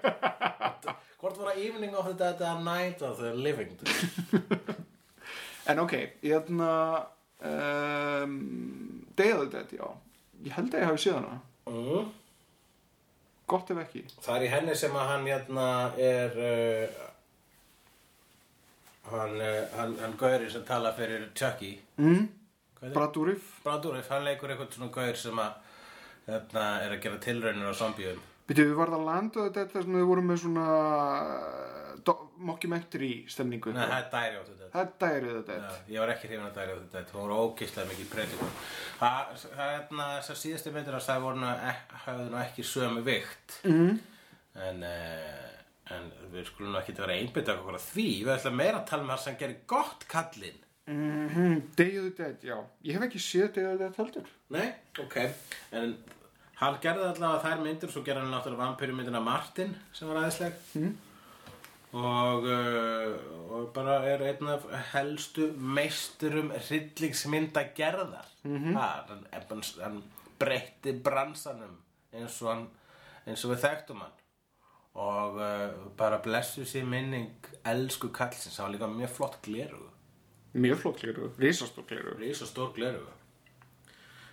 hvort var það evening of the dead eða night of the living en ok, ég ætna um, Day of the Dead, já. Ég held að ég hafi séð hana. mm. gott ef ekki Það er í henni sem að hann hérna er uh, hann, hann, hann gauri sem tala fyrir Chucky mm. Er? Bradurif Bradurif, hann leikur eitthvað svona gaur sem að hérna, er að gera tilraunir á zombíum Býtu, við varðum að landa þetta þar sem við vorum með svona mockumentary stemningu Nei, það er dæri á þetta Það er dærið þetta Já, ég var ekki hrifin að dæri á þetta hún var ógeðslega mikið predikun. Það það er hérna þessar síðustu myndir að það voru ek- höfðu nú ekki sömu vikt. Mm. en uh, en við skulum ekki vera einbytta okkur að því, við ætlum meira að tala með það sem gerir gott kallinn. Mm Day of the Dead, já. Ég hef ekki séð Day of the Dead heldur. Nei, ok. En hann gerði allavega þær myndir Svo gerði hann náttúrulega vampyrumyndina Martin Sem var aðeinsleg mm. Og, uh, og bara er einn af helstu meisturum hryllingsmynda gerðar -hmm. hann, hann, hann breytti bransanum eins og, eins og við þekktum hann. Og uh, bara blessu sér minning elsku kallsins, hann var líka mjög flott glerugu Mjög flott gleru, risastór gleru Rísa stór glerugu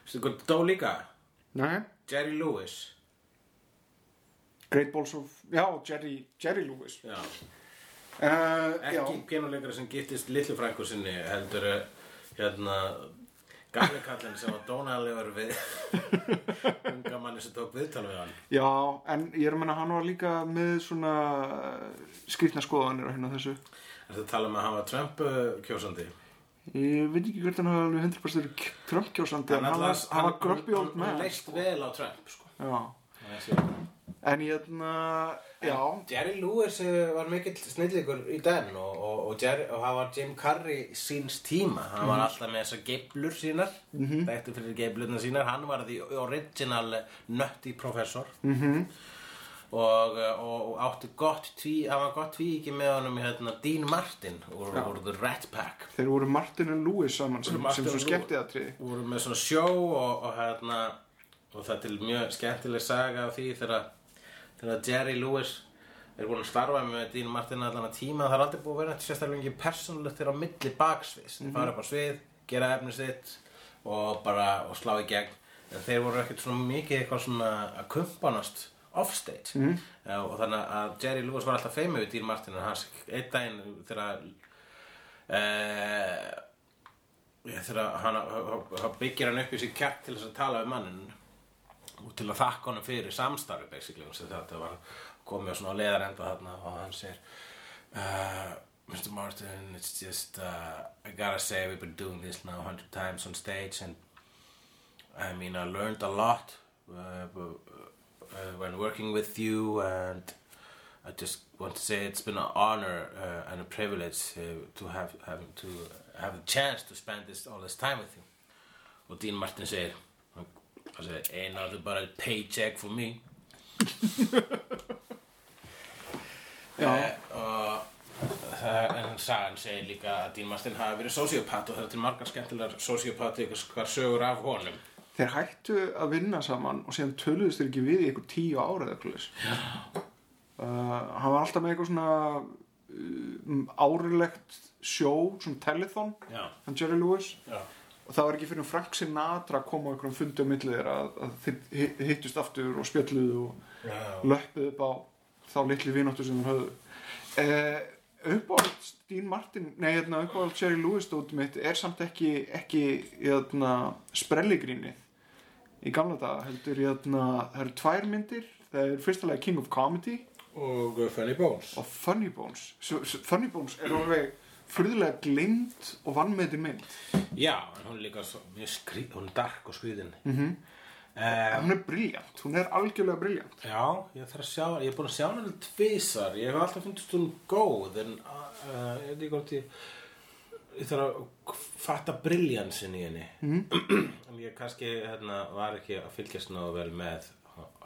Veistu hvað dó líka? Nei, Jerry Lewis Great Balls of, já, Jerry, Jerry Lewis. Já, uh, ekki pjánuleikara sem giftist litlu frængu sinni heldur eh, hérna gamli kallinn sem var dónalegur við unga manni sem tók viðtal við hann. Já, en ég er að menna hann var líka með svona skrýtna skoðanir á hérna þessu. Er þetta tala um að hann var Trump uh, kjósandi? Ég veit ekki hvert hann hafa alveg 100% trömmkjósandi en hann var, hann var grumpy old hann man leist vel á Trump sko. Já, Það það. en hérna, já Jerry Lewis eh, var mikill snillíkur í den og, og, og, Jerry, og hann var Jim Carrey síns tíma hann Mhm. var alltaf með þessar geiblur sínar mm -hmm. þekktu fyrir geiblurna sínar hann var því original nutty professor mm Mhm. -hmm. og, átti gott tví hann var gott tví ekki með honum hérna, Dean Martin úr, úr The Rat Pack Þeir voru Martin og Lewis saman sem, sem svo skemmti að trið voru með svona sjó og, og hérna og það er til mjög skemmtileg saga af því þegar, þegar Jerry Lewis er búin að starfa með Dean Martin allan að tíma það er aldrei búið að vera þetta sérstaklega ekki persónulegt þegar á milli baksviðs. Þeir fara upp á svið, gera efni sitt og bara og slá í gegn. En þeir voru ekkert svona mikið eitthvað svona að kumpanast offstage. Mm. og þannig að Jerry Lewis var alltaf feimur við Dean Martin en hans einn daginn þegar Ég, þegar hann, byggir hann upp í sig kjark til þess að tala um mannin og til að þakka honum fyrir samstarfi basically þetta var komið á svona leðarenda þarna og hann segir uh, Mr. Martin it's just uh, I gotta say we've been doing this now a hundred times on stage and I mean I learned a lot uh, uh, when working with you and I just want to say it's been an honor uh, and a privilege uh, to have having to have the chance to spend this all this time with you. Og Dean Martin segir, hann segir, ain't nothing but a paycheck for me. Já. Eh, og það, en sagan segir líka að Dean Martin hafi verið sociopat og það er til margar skemmtilegar sociopati hvar sögur af honum. Þeir hættu að vinna saman og síðan töluðust þeir ekki við í einhver tíu ára eða eitthvað uh, Hann var alltaf með eitthvað svona uh, árulegt sjó, svona telethon Já, hann Jerry Lewis já. Og það var ekki fyrir Frank Sinatra að koma á einhverjum fundi á milli þeirra að, að þeir hi- hittust aftur og spjalluðu og Já. löppuðu upp á þá litli vináttu sem þeir höfðu uh, uppáhald Dean Martin nei, hérna, uppáhald Jerry Lewis dótið mitt er samt ekki, ekki hérna, sprelligrínið í gamla daga heldur hérna, það eru tvær myndir það er fyrstulega King of Comedy Og Funny Bones. og Funny Bones Funny Bones er alveg furðulega glimd og vannmetin mynd Já, hún er líka svo, mjög skrýð, hún er dark og skrýðin. Mm. -hmm. hún er briljant, hún er algjörlega briljant Já, ég þarf að sjá, ég er búin að sjá hana tvisar, ég hef alltaf fundist hún góð, en uh, ég ég, ég þarf að fatta briljansin í henni. Mm. en ég kannski hérna, var ekki að fylgjast náðu vel með,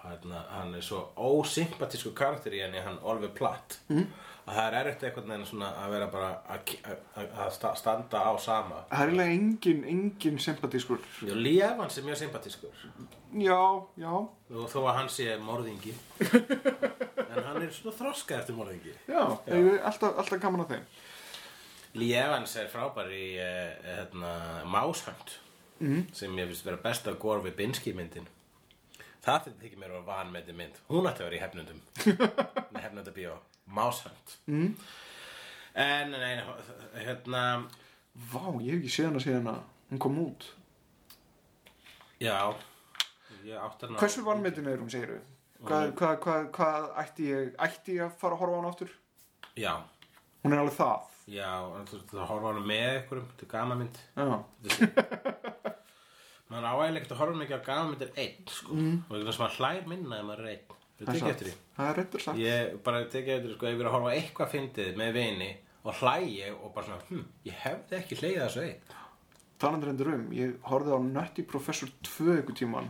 hérna, hann er svo ósympatísku karakter í henni, hann Oliver Platt, mm. Að það er erfitt einhvern veginn svona að vera bara að, að, að sta- standa á sama. það er eiginlega engin, engin sympatískur Já, Lee Evans er mjög sympatískur. já, já, Og þó að hann sé morðingi En hann er svona þroska eftir morðingi já, er alltaf, alltaf gaman að þeim Lee Evans er frábær í uh, hérna, Mousehund Mhm. sem ég finnst vera besta gór við Binsky myndin Það þetta þykir mér að van með þetta mynd. Hún ætti að vera í hefnundum. Nei, hefnundabíó. Máshönd. Mm. En, nei, hérna, Vá, ég hef ekki séð hana síðan að hún kom út já. Hversu vanmetin er hún, segir við? Hvað, hvað, hvað, hvað ætti ég ætti ég að fara að horfa á hana aftur? Já, Hún er alveg það já, en þú veist, það horfa á hana með einhverjum, þetta er gama mynd. Já, Man á eiginlega ekkert að horfa mikið á gama myndir einn, sko. Mm. Og það sem að hlær minna ef maður er einn. Tekið satt eftir því. Það er reyndar satt Ég bara tekið eftir því, sko, ég er að horfa eitthvað fyndið með vini og hlægi og bara svona, hm, ég hefði ekki hlegið þessu einn. Talandi reyndur um, ég horfði á Nutty Professor 2 ykkur tíman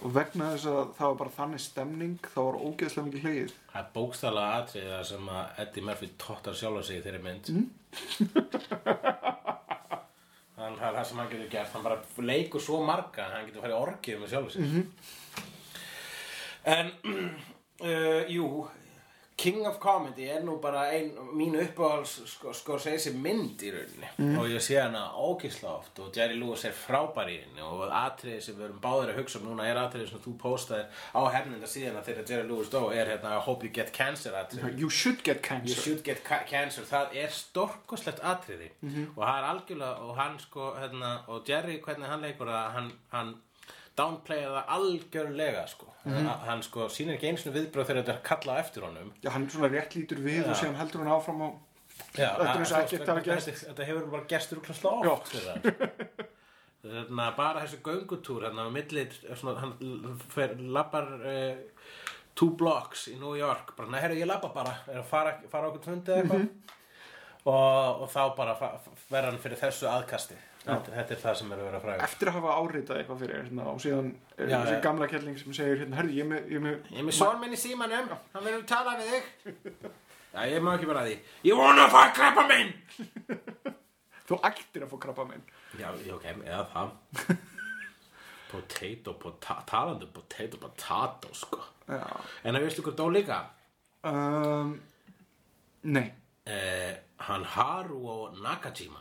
og vegna þess að það var bara þannig stemning þá var ógeðslega mikið hlegið Það er bókstaflega atriði það sem að Eddie Murphy tóttar sjálfa sig þeirri mynd. Þannig það er það sem hann getur gert. Hann bara leikur svo marga að hann getur farið orgið með sjálfa sig. En, uh, jú, King of Comedy er nú bara ein, mín uppáhals sko, Scorsese mynd í rauninni. Og ég sé hana ógisla oft og Jerry Lewis er frábær í henni og atriði sem við erum báðir að hugsa um núna er atriði sem þú postaðir á hernenda síðan þegar Jerry Lewis dó er hérna I hope you get cancer atriði. You should get You cancer should get ca cancer. Það er stórkoslegt atriði. Og það er algjörlega og hann sko hérna, og Jerry hvernig hann leikur það hann, hann downplayar það algjörlega sko. hann sko sýnir ekki einu sinni viðbröð þegar þetta er kallað eftir honum. Já, hann svona rétt lítur við og síðan heldur hann áfram á Já, Þetta er eins og að- ekkert þetta- hafi gerst. þetta, hefur bara oft fyrir hann Þarna, bara þessu göngutúr hérna á milli svona, hann fer, lappar uh, two blocks í New York. Bara, herru, ég lappa bara. Er að fara, fara okkur tvöndi eða eitthvað? Og, og þá bara hann fyrir þessu aðkasti þetta, þetta er það sem er að vera frægur eftir að hafa áritað eitthvað fyrir hérna, og síðan er Já, þessi já. gamla kelling sem segir hérna, herri, ég er með, ég er með, Ég er með son minn í símanum, hann verður að tala við þig. Já, ég má ekki bara að því. Ég vona að fá krabba minn! Þú ættir að fá krabba minn. Já, já, ok, eða það. Potato, pota, talandi um potato, potato, sko. Já. En að veistu hvað dó líka? um, Nei, Eh, hann Haruo Nakajima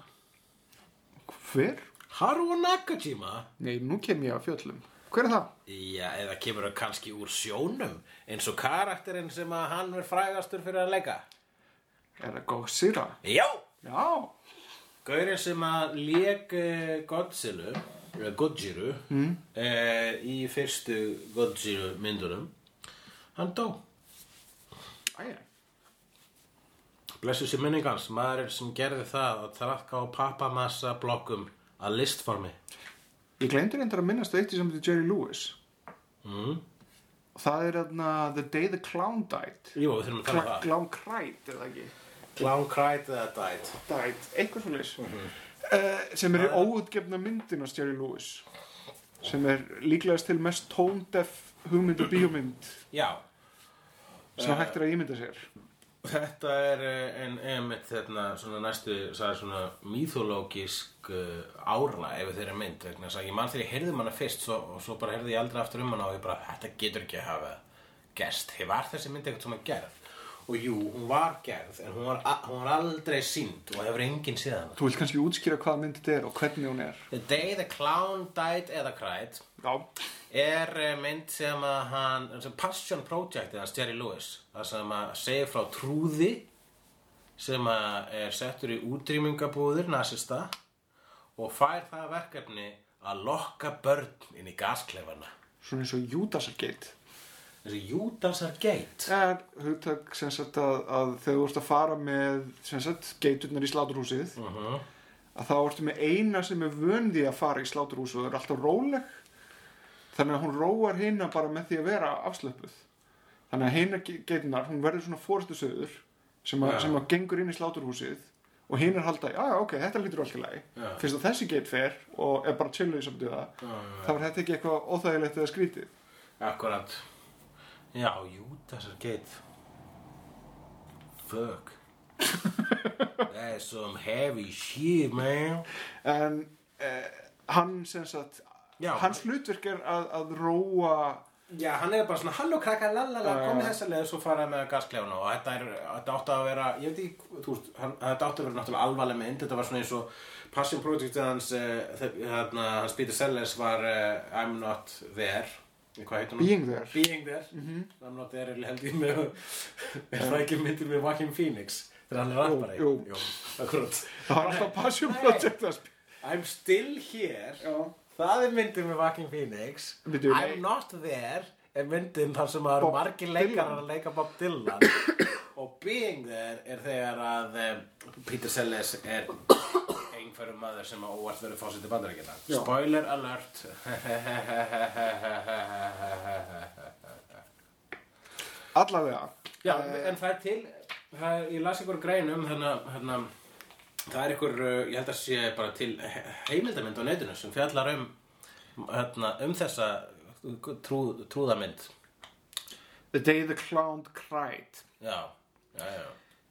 hver? Haruo Nakajima? Nei, nú kem ég að fjöllum Hver er það? Já, eða kemur það kannski úr sjónum eins og karakterinn sem að hann er frægastur fyrir að leika Er það Godzilla? Já, Já, Gaurinn sem að lék uh, Godzilla eða Godziru mm. í fyrstu Godziru myndunum hann dó æja blessu sér minningans, maðurinn sem gerði það að trafka á pappamassa blokkum að listformi. Ég glemdi reyndar að minnast eitt í til Jerry Lewis. Mm. Það er þarna The Day the Clown Died. Jú, við þurfum að tala um það. Clown Cried, er það ekki? Clown cried eða died. Died, eitthvað svo leys Mhm. Sem er óutgefna myndin af Jerry Lewis sem er líklegast til mest tóndef hugmynd og bíómynd Já, sem hægt er að ímynda sér Þetta er eh, en einmitt þarna næstu míþólógisk uh, ára ef þeirra mynd vegna þess að ég mann þegar ég heyrði manna fyrst svo, og svo bara heyrði ég aldrei aftur um hana og ég bara þetta getur ekki að hafa gerst. Hef var þessi mynd eitthvað svona gerð og jú, hún var gerð en hún var, hún var aldrei sínd og hefur enginn séð hana. Þú vilt kannski útskýra hvað mynd þetta er og hvernig hún er. The Day the Clown Died eða Cried Já, er eh, mynd sem að hann sem Passion Project eða Jerry Lewis það sem að segja frá trúði sem að er settur í útrýmingabúðir nasista og fær það verkefni að lokka börn inn í gasklefana svona eins og Júdasargeit þessi Júdasar Það er hugtak sem sagt að, að þegar þú ert að fara með sem sagt geiturnar í sláturhúsið uh að þá ertu með eina sem er vöndi að fara í sláturhúsið og er alltaf róleg. Þannig að hún róar hinna bara með því að vera afslöpuð þannig að hinna geiturnar, hún verður svona fórstu söður sem, að- Já. sem að gengur inn í sláturhúsið og hinn er halda, já já ok, þetta lítur alltaf lagi. Já. fyrst að þessi geit fer og er bara chilluð samt við það þá er þetta ekki eitthvað óþægilegt eða skrítið. Akkurat Já, Júdasar Gate Fuck That's some heavy shit man en eh, hann sem sagt Já. hans hlutverk er að, að róa Já, hann er bara svona, halló krakka, lalala, Já, já. komið þessa leið svo fara með gasklefuna og þetta er, þetta átti að vera, ég veit ekki, þú veist, hann, þetta átti að vera náttúrulega alvarleg mynd, þetta var svona eins og Passion Project hans, uh, þarna, hans Peter Sellers var uh, I'm Not There? Being There. Being There I'm not there held ég með Er það ekki myndir með Joaquin Phoenix Þegar hann er rappari jú. Jú, Það var alltaf Passion. Project að. I'm still here Já. Það er myndin með Joaquin Phoenix nei. I'm not there er myndin þar sem það Bob margir Dylan. að leika Bob Dylan og Being There er þegar að um, Peter Sellers er einhverjum maður sem að óvart verður fósitt í bandaríkina. Spoiler alert Allavega. Já, en það er til það ég las ykkur greinum hérna, hérna, það er ykkur uh, ég held að sé bara til he- heimildamynd á netinu sem fjallar um hérna, um þessa trú, trúðamynd The Day the Clown Cried. já, já, já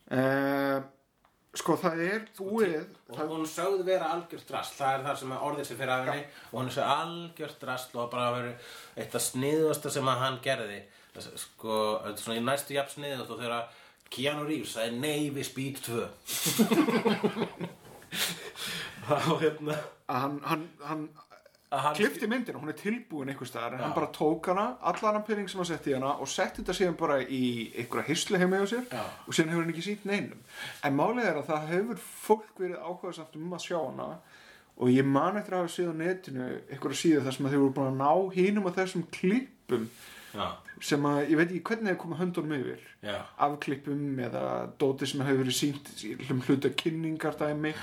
Uh, sko það er búið og hún sögð vera algjört drast það er það sem að orðið sér fyrir af henni og hún er svo algjört drast og bara verið eitt af sniðuasta sem að hann gerði. Það er sko, þetta er svona í næstu jafn sniðust og þegar Keanu Reeves sagði nei við Speed 2 þá hérna að hann, hann, hann að klifti myndina, hún er tilbúin einhvers staðar en hann bara tók hana, allan hann pening sem hann setti í hana og setti þetta síðan bara í einhverja hyslu heima hjá sér Já. og síðan hefur hann ekki sýnt neinum en málið er að það hefur fólk verið áhugaðsamt um að sjá hana og ég man eftir að hafa á netinu einhverja síðu þar sem að þau voru búin að ná hinum af þessum klippum já, sem að ég veit ekki hvernig þeir koma höndunum yfir já, af klippum eða dóti sem hefur verið sínt í hluta kynningardæmi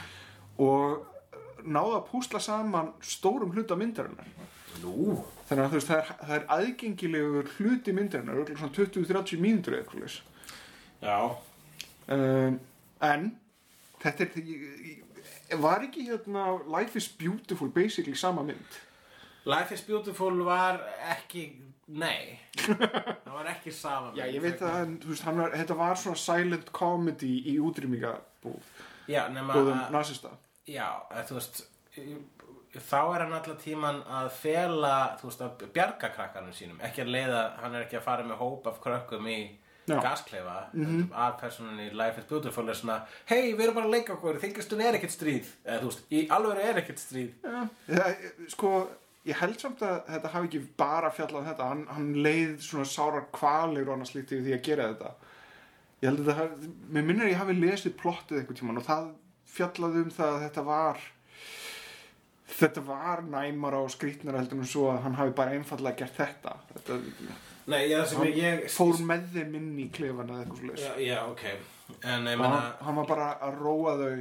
og náða að púsla saman stórum hluta myndarinnar. Nú. Þannig að þú veist það er, það er aðgengilegur hluti myndarinnar örugglega svona 20-30 mínútur eða eitthvað já, um, en þetta er ég- var ekki hérna Life is Beautiful basically sama mynd? Life is Beautiful var ekki nei. Það var ekki sama já ég veit að veist, var, þetta var svona silent comedy í útrýmingabúð já, nema að Já, þú veist þá er hann allan tíman að fela, þú veist, að bjarga krakkanum sínum, ekki að leiða hann er ekki að fara með hóp af krökkum í Já. gaskleifa, mm -hmm. að personunni í Life is Beautiful er svona hei, við erum bara að leika okkur, þingastun er ekkert stríð eða þú veist, í alveg er ekkert stríð Já, það, sko, ég held samt að þetta hafi ekki bara fjallað um þetta, hann, hann leið svona sárar kvalir og annars líkt yfir því að gera þetta. Ég held að hafi, mér minnir að ég hafi lesið plottið einhvern tímann og það fjallaði um það að þetta var, þetta var næmara og skrýtnara heldur en svo að hann hafi bara einfallega gert þetta. Þetta Nei, já, hann ég fór með þeim inn í klefan eða eitthvað svo Já, já, ok En hann, hann var bara að róa þau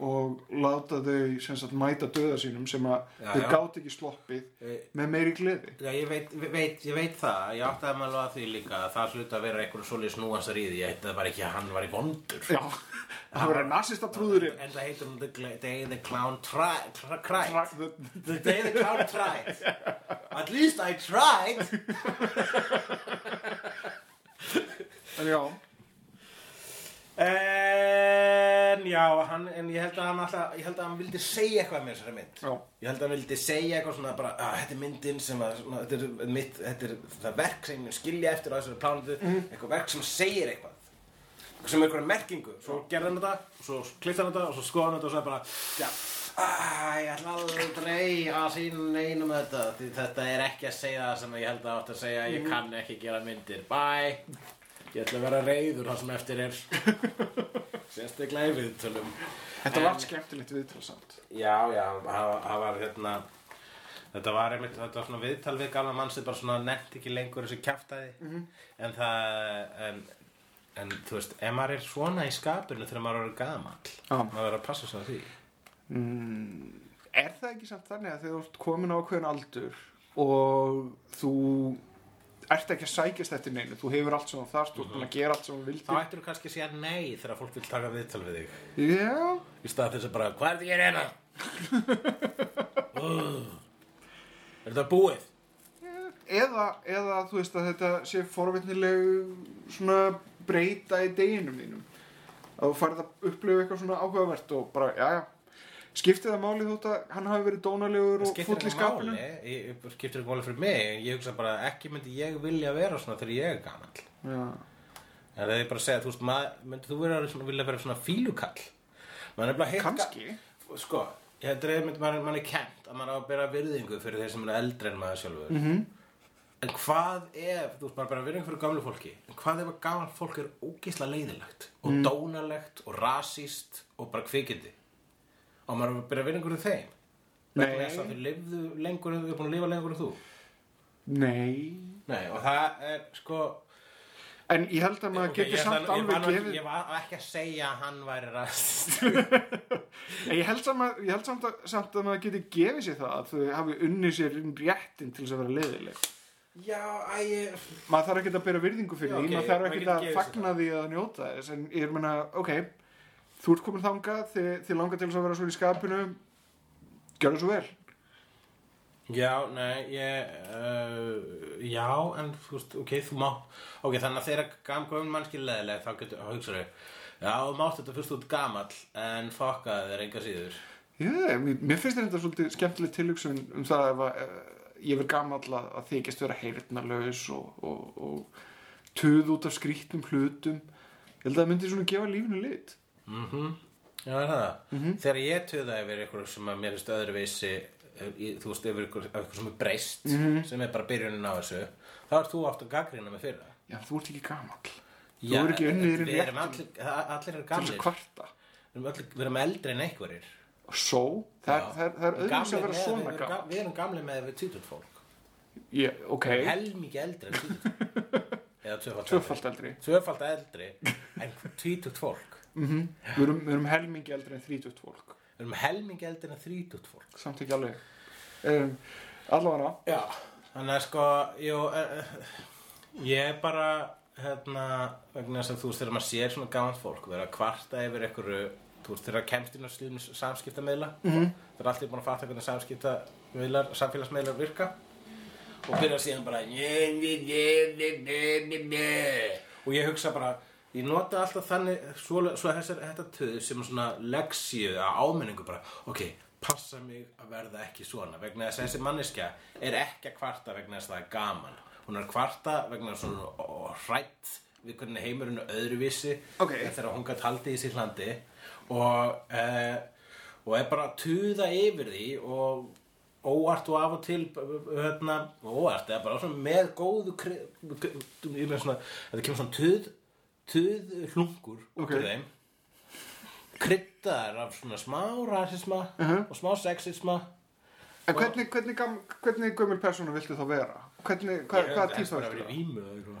og láta þau sagt mæta döða sínum sem að Já, þau já. gátt ekki sloppið Eh, með meiri gleði. Já, ég veit, ég veit, ég veit það, ég átti að maður að því líka að það hluti að vera einhverju svolítið snúansar í því, ég heit að það var ekki að hann var í vondur. Já, það var nasista trúðurinn En það hún The Day the Clown Cried. Tra- The Day the Clown Tried. At least I tried. En já, En já, hann, en ég held að hann alltaf, ég held að hann vildi segja eitthvað með þessari mynd. Já. Ég held að hann vildi segja eitthvað svona bara, að þetta er myndin sem að, svona, þetta er mitt, þetta er það verk sem ég skilja eftir á þessari plánutu, eitthvað verk sem segir eitthvað. Sem er eitthvað merkingu. Svo gerði hann þetta, og svo klippti hann þetta, og svo skoði hann þetta og svo er bara, já, að, ég ætla aldrei að sína neinum þetta, því þetta er ekki að segja það sem ég held að átt að segja, ég kann ekki gera myndir, bye. Ég ætla að vera reyður það sem eftir er. Sérstaklega í viðtölum. Þetta var skemmtilegt viðtalsamt. Já, já, það var hérna Þetta var einmitt, þetta var svona viðtal við gamla mann sem bara svona nefnt ekki lengur þessi kjaftaði En það, en, en þú veist, ef maður er svona í skapinu þegar maður er gamall Já. Maður verður að passa sig á því. Er það ekki samt þannig að þegar þú ert komin á ákveðin aldur og þú ert ekki að sækjast eftir neinu? Þú hefur allt sem þú þarft, þú ert búin að gera allt sem þú Þá vildi ættir þú kannski að segja nei þegar fólk vil taka viðtal við þig. Já, Í stað þess að bara, hvað er þetta ég reyna? Er þetta búið? eða, eða þú veist að þetta sé forvitnileg svona breyta í deginum þínum. Að þú farið að upplifa eitthvað svona áhugavert og bara, já, já skiptið það máli þótt að hann hafi verið dónalegur og skiptir full í skapinu? skiptir ekki máli fyrir mig? Ég hugsa bara ekki myndi ég vilja vera svona þegar ég er gamall. Já, en það er bara að segja, þú veist, maður, myndi þú vera svona, vilja vera svona fílukall? Maður er heitt kannski. Sko, ég heldur að myndi maður, maður er kent að maður á að bera virðingu fyrir þeir sem eru eldri en maður sjálfur. Mhm. En hvað ef, þú veist bara bara virðing fyrir gamlu fólki En hvað ef að gaman fólk er ógeislega leiðilegt Og Mm. dónalegt og rasíst Og bara kvikindi Og maður er bara virðing fyrir þeim? Nei. Vegna þess að þau lifðu lengur en Þau er búin að lifa lengur en þú? Nei. Nei, og það er sko En ég held að maður Ok, geti ég, samt ætla- ég, alveg gefið ég var ekki að segja að hann væri rasíst En Ég held, samt að, ég held samt, að, samt að maður geti gefið sér það að þau hafi unnið sér inn réttin til þess að vera leiðileg. Já, æ, ég Maður þarf ekki að bera virðingu fyrir því, ok, maður þarf ekki getur að fagna því að njóta þess, en ég er meina, ok, þú ert komin þangað, þið, þið langar til þess að vera svo í skapinu, gjörðu svo vel. Já, nei, ég, uh, já, en þú veist, ok, þú má, ok, þannig að þegar gam gömul mannskil leðileg, þá getur, hugsaðu, já, þú mátt þetta fyrst út gamall, en fokkaði þér enga síður. Já, mér, mér finnst þetta svolítið skemmtileg tilhugsun um það ef að uh, ég verð gamall að, að þykjast vera heyrnalaus og, og, og tuð út af skrýttum hlutum. Ég held að það myndi svona gefa lífinu lit. Mhm, já, er það. Þegar ég töða yfir ykkur sem að mér finnst öðruvísi, eh, í- þú veist, yfir ykkur, ykkur sem er breyst, sem er bara byrjunin á þessu, þá ert þú að gaggrina mig fyrir það. Já, þú ert ekki gamall. Þú Já, er ekki unnið þér við rétt erum allir, það- allir eru til þess gamlir. Við erum, allir, við erum eldri en einhverjir. Og svo, það, er- það, er- það er auðvitað að vera með- svona við erum ga- gamall. Við erum gamli með við tvítugt fólk. Yeah, ok, Helmingi eldri en tvöfalt tvöfalt eldri. Tvöfalt eldri en tvítugt fólk Mm við, erum, við erum helmingi eldri en þrítugt fólk. Við erum helmingi eldri en þrítugt fólk Samt ekki alveg. Um, allavega, Já Þannig að sko, jú uh, Ég er bara hérna, vegna þess að þú veist þegar maður sér svona gammalt fólk vera kvarta yfir einhverju þú veist þegar kemst inn á slíðum samskiptameila mm -hmm. það er allir búin að fatta hvernig samskiptameðlar, samfélagsmeðlar virka og byrja síðan bara njö, njö, njö. og ég hugsa bara ég nota alltaf þannig svo, svo þessar þetta töð sem svona leksíu að áminningu bara ok, passa mig að verða ekki svona vegna þess að þessi manneskja er ekki að kvarta vegna þess að það er gaman hún er kvarta vegna er hrætt við hvernig heimurinn er öðruvísi Ok. þegar hún gætt haldið í sér hlandi og eh, og er bara að tuða yfir því og óvart og af og til hérna, óvart, eða bara svona með góðu ég með svona, þetta kemur svona tuð tuð hlungur út úr þeim kryddar af svona smá rasisma og smá sexisma En hvernig, hvernig, gam, hvernig gömul persónu viltu þá vera? Hvernig, hva, hvaða típa viltu vera í vímu eða eitthvað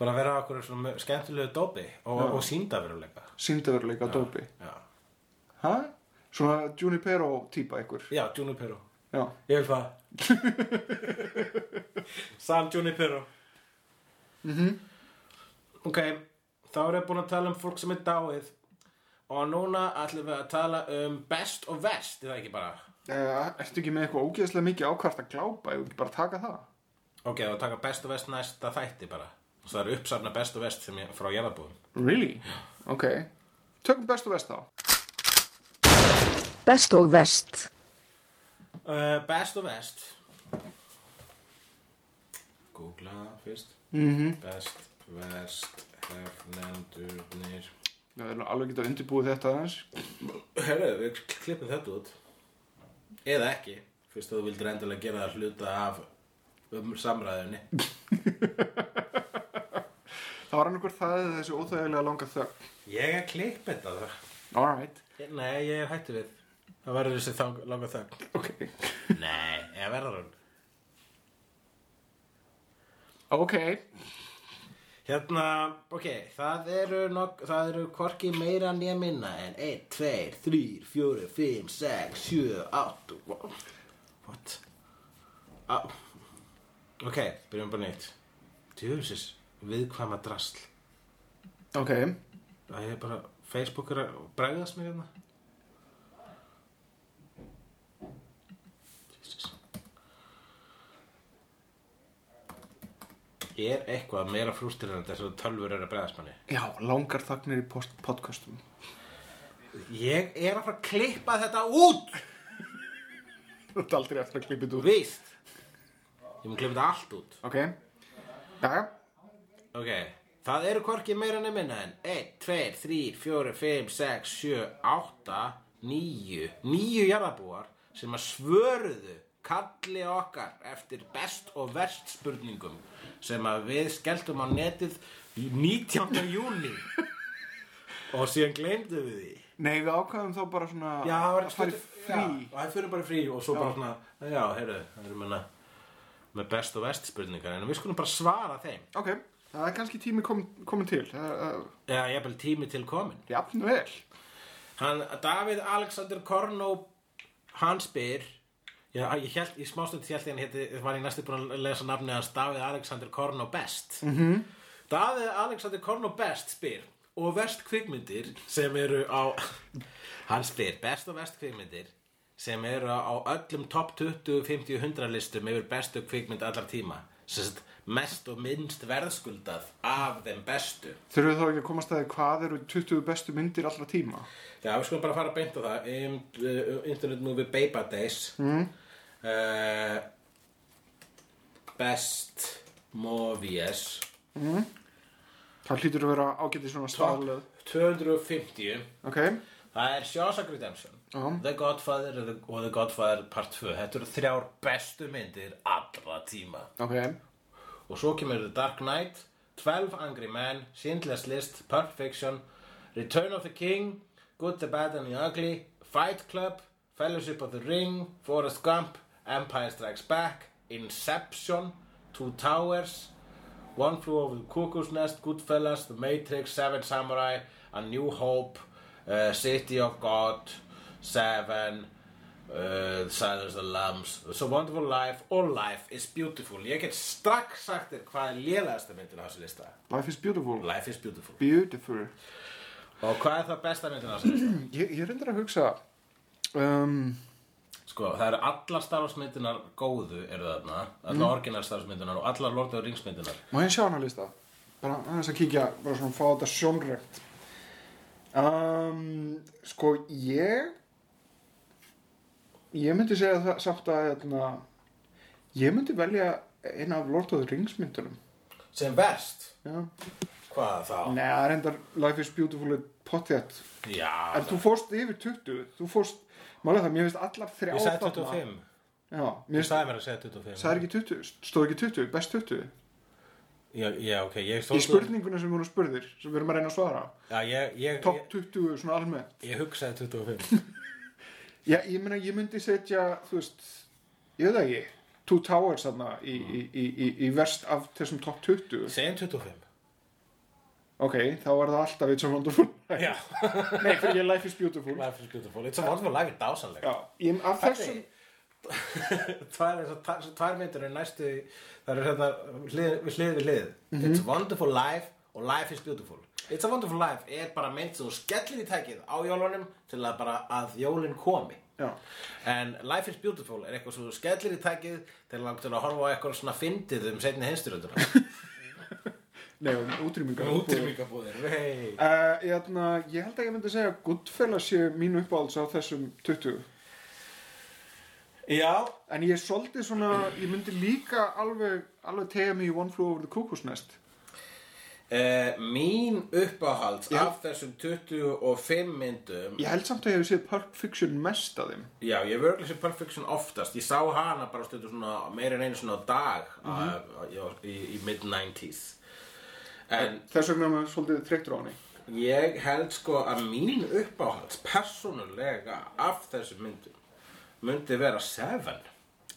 bara vera okkur svona með skemmtilegu dópi og, og síndaveruleika Sýndaveruleika dópi. já, Hæ? Svona Junipero típa ykkur. já Junipero Já. Ég vil það Sam Junipero mm. Ok, þá er ég búin að tala um fólk sem er dáið og núna ætlum við að tala um best og vest, er það ekki bara? Uh, ertu ekki með eitthvað ógeðslega mikið ákvært að glápa? Ég vil ekki bara taka það. Ok, þá taka best og vest næsta þætti bara og það er uppsafna best og vest sem ég, frá jarðabúðum Really? Ok. Tökum best og vest þá. Best og vest. uh, Best og vest Googla fyrst Mm Best, vest, hefnendurnir Við erum alveg getað undirbúið þetta aðeins. Herru, við klippum þetta út Eða ekki Fyrst að þú vildir endilega gera það hluta af um samræðunni Það var annarkur það eða þessi óþægilega langa þögn. Ég er klipp þetta það Alright. Nei, ég er hættu við Það verður þessi þang, langa þögn Ok. Nei, ég verður hún Ok. Hérna, ok, það eru, nok, það eru hvorki meira nýja minna en 1, 2, 3, 4, 5, 6, 7, 8 What? Ah. Ok, byrjum bara neitt Tjóðusis, viðkvæma drasl Ok. Það er bara, Facebook er að bregðast mér hérna Er eitthvað meira frústirandi þess að tölfur er að bregðast manni? Já, langar þagnir í podcastum. Ég er að fara að klippa þetta út Þú ert aldrei eftir að klippa þetta út. veist Ég mun klippa þetta allt út Ok. Jæja. Ok, það eru hvorki meira en minna en 1, 2, 3, 4, 5, 6, 7, 8, 9 9 jarðabúar sem að svöruðu kalli okkar eftir best og verst spurningum sem að við skelltum á netið í 19. júni og síðan gleymdu við því. Nei, við ákvæðum þá bara svona Já, að fara Já, frí. og það fyrir bara frí og svo bara svona Já, heyrðu, það er með, með best og verst spurningar en við skulum bara svara þeim. Ok, það er kannski tími kom, komin til er Já, ég er tími til komin jafn vel Hann, Davíð Alexander Kornó hann spyr Já, ég held, í smástund held ég hann héti, var ég næstu búin að lesa nafni hans Davíð Alexander Kornó Best. Mm -hmm. Davíð Alexander Kornó Best spyr og verst kvikmyndir sem eru á hann spyr best og verst kvikmyndir sem eru á öllum top 20, 50, 100 listum yfir bestu kvikmynd allar tíma. Sest, mest og minnst verðskuldað af þeim bestu. Þurfum við þá ekki að komast að hvað eru 20 bestu myndir allra tíma? Já, við skulum bara fara beint á það. Uh, Internet Movie Baby Days. Mm. Uh, Best Movies Það hlýtur að vera ágætið svona staflöð 250 Ok, Það er Shawshank Redemption Já. The Godfather og The- Godfather Part 2 Þetta eru þrjár bestu myndir allra tíma. Ok. Og svo kemur The Dark Knight 12 Angry Men, Schindler's List, Pulp Fiction Return of the King Good, the Bad and the Ugly Fight Club, Fellowship of the Ring Forrest Gump, Empire Strikes Back Inception Two Towers One Flew Over the Cuckoo's Nest, Goodfellas, The Matrix, Seven Samurai, A New Hope, uh, City of God, Seven, uh, Silence of the Lambs, It's a Wonderful Life, og Life is Beautiful. Ég get strax sagt þér hvað er lélegasta myndin á þessu lista. Life is beautiful Life is Beautiful. Beautiful Og hvað er það besta myndin á þessu lista? Ég, ég reyndar að hugsa um, Sko, það eru allar Star Wars myndinar góðu eru þarna, allar Wars myndinar og allar Lord of the Rings myndinar. Má ég sjá hana lista? Bara aðeins að kíkja, bara svona fá þetta sjónrænt um, Sko, ég Ég myndi segja það samt að hérna, Ég myndi velja eina af Lord of the Rings myndunum Sem verst? Já Hvað þá? Nei, það er endar Life is Beautiful pottjætt Já, En þú fórst yfir 20 Þú fórst, málega það, mér finnst allar þrjá ég sagði þarna. 25. Já, Ég sagði mér að segja 25. það er ekki 20 Stóð ekki 20, best 20 Já, já, ok, ég Í stóð spurninguna sem við vorum spurðir Sem við erum að reyna að svara Já, ég, ég, Top ég, 20 svona almennt ég hugsaði 25 Já, ég meina, ég myndi setja, þú veist, ég veit ekki, Two Towers þarna í, í, í, í, í verst af þessum top 20. Segjum 25 Ok, þá er það alltaf It's a Wonderful. Life. Já, Nei, fyrir ég Life is Beautiful. Life is beautiful. It's a wonderful life er dásanleg Já, af þessum, tvær, myndir er næstu það eru hérna hlið, við hlið hlið. It's a wonderful life og life is beautiful. It's a wonderful life er bara mynd sem þú skellir í tækið á jólunum til að bara að jólin komi. Já, en life is beautiful er eitthvað sem þú skellir í tækið til að, til að horfa á eitthvað svona fyndið um setni hinsturönduna nei, um útrýmingar. útrýmingabúðir hey. Uh, ég, ætna, ég held að ég myndi segja að Goodfellas sé mín uppáhalds á þessum 20. já, En ég er svolítið svona, ég myndi líka alveg, alveg tegja mig í One Flew Over the Cuckoo's Nest. Uh, mín uppáhalds Já. af þessum 25 myndum Ég held samt að ég hef séð Pulp Fiction mest af þeim. Já, ég hef örgulega sér Pulp Fiction oftast Ég sá hana bara stundu svona meira en einu svona dag uh, í, í mid-90s En Þess vegna er maður svolítið þreyttur á henni. ég held sko að mín uppáhalds persónulega af þessum myndum myndi vera Seven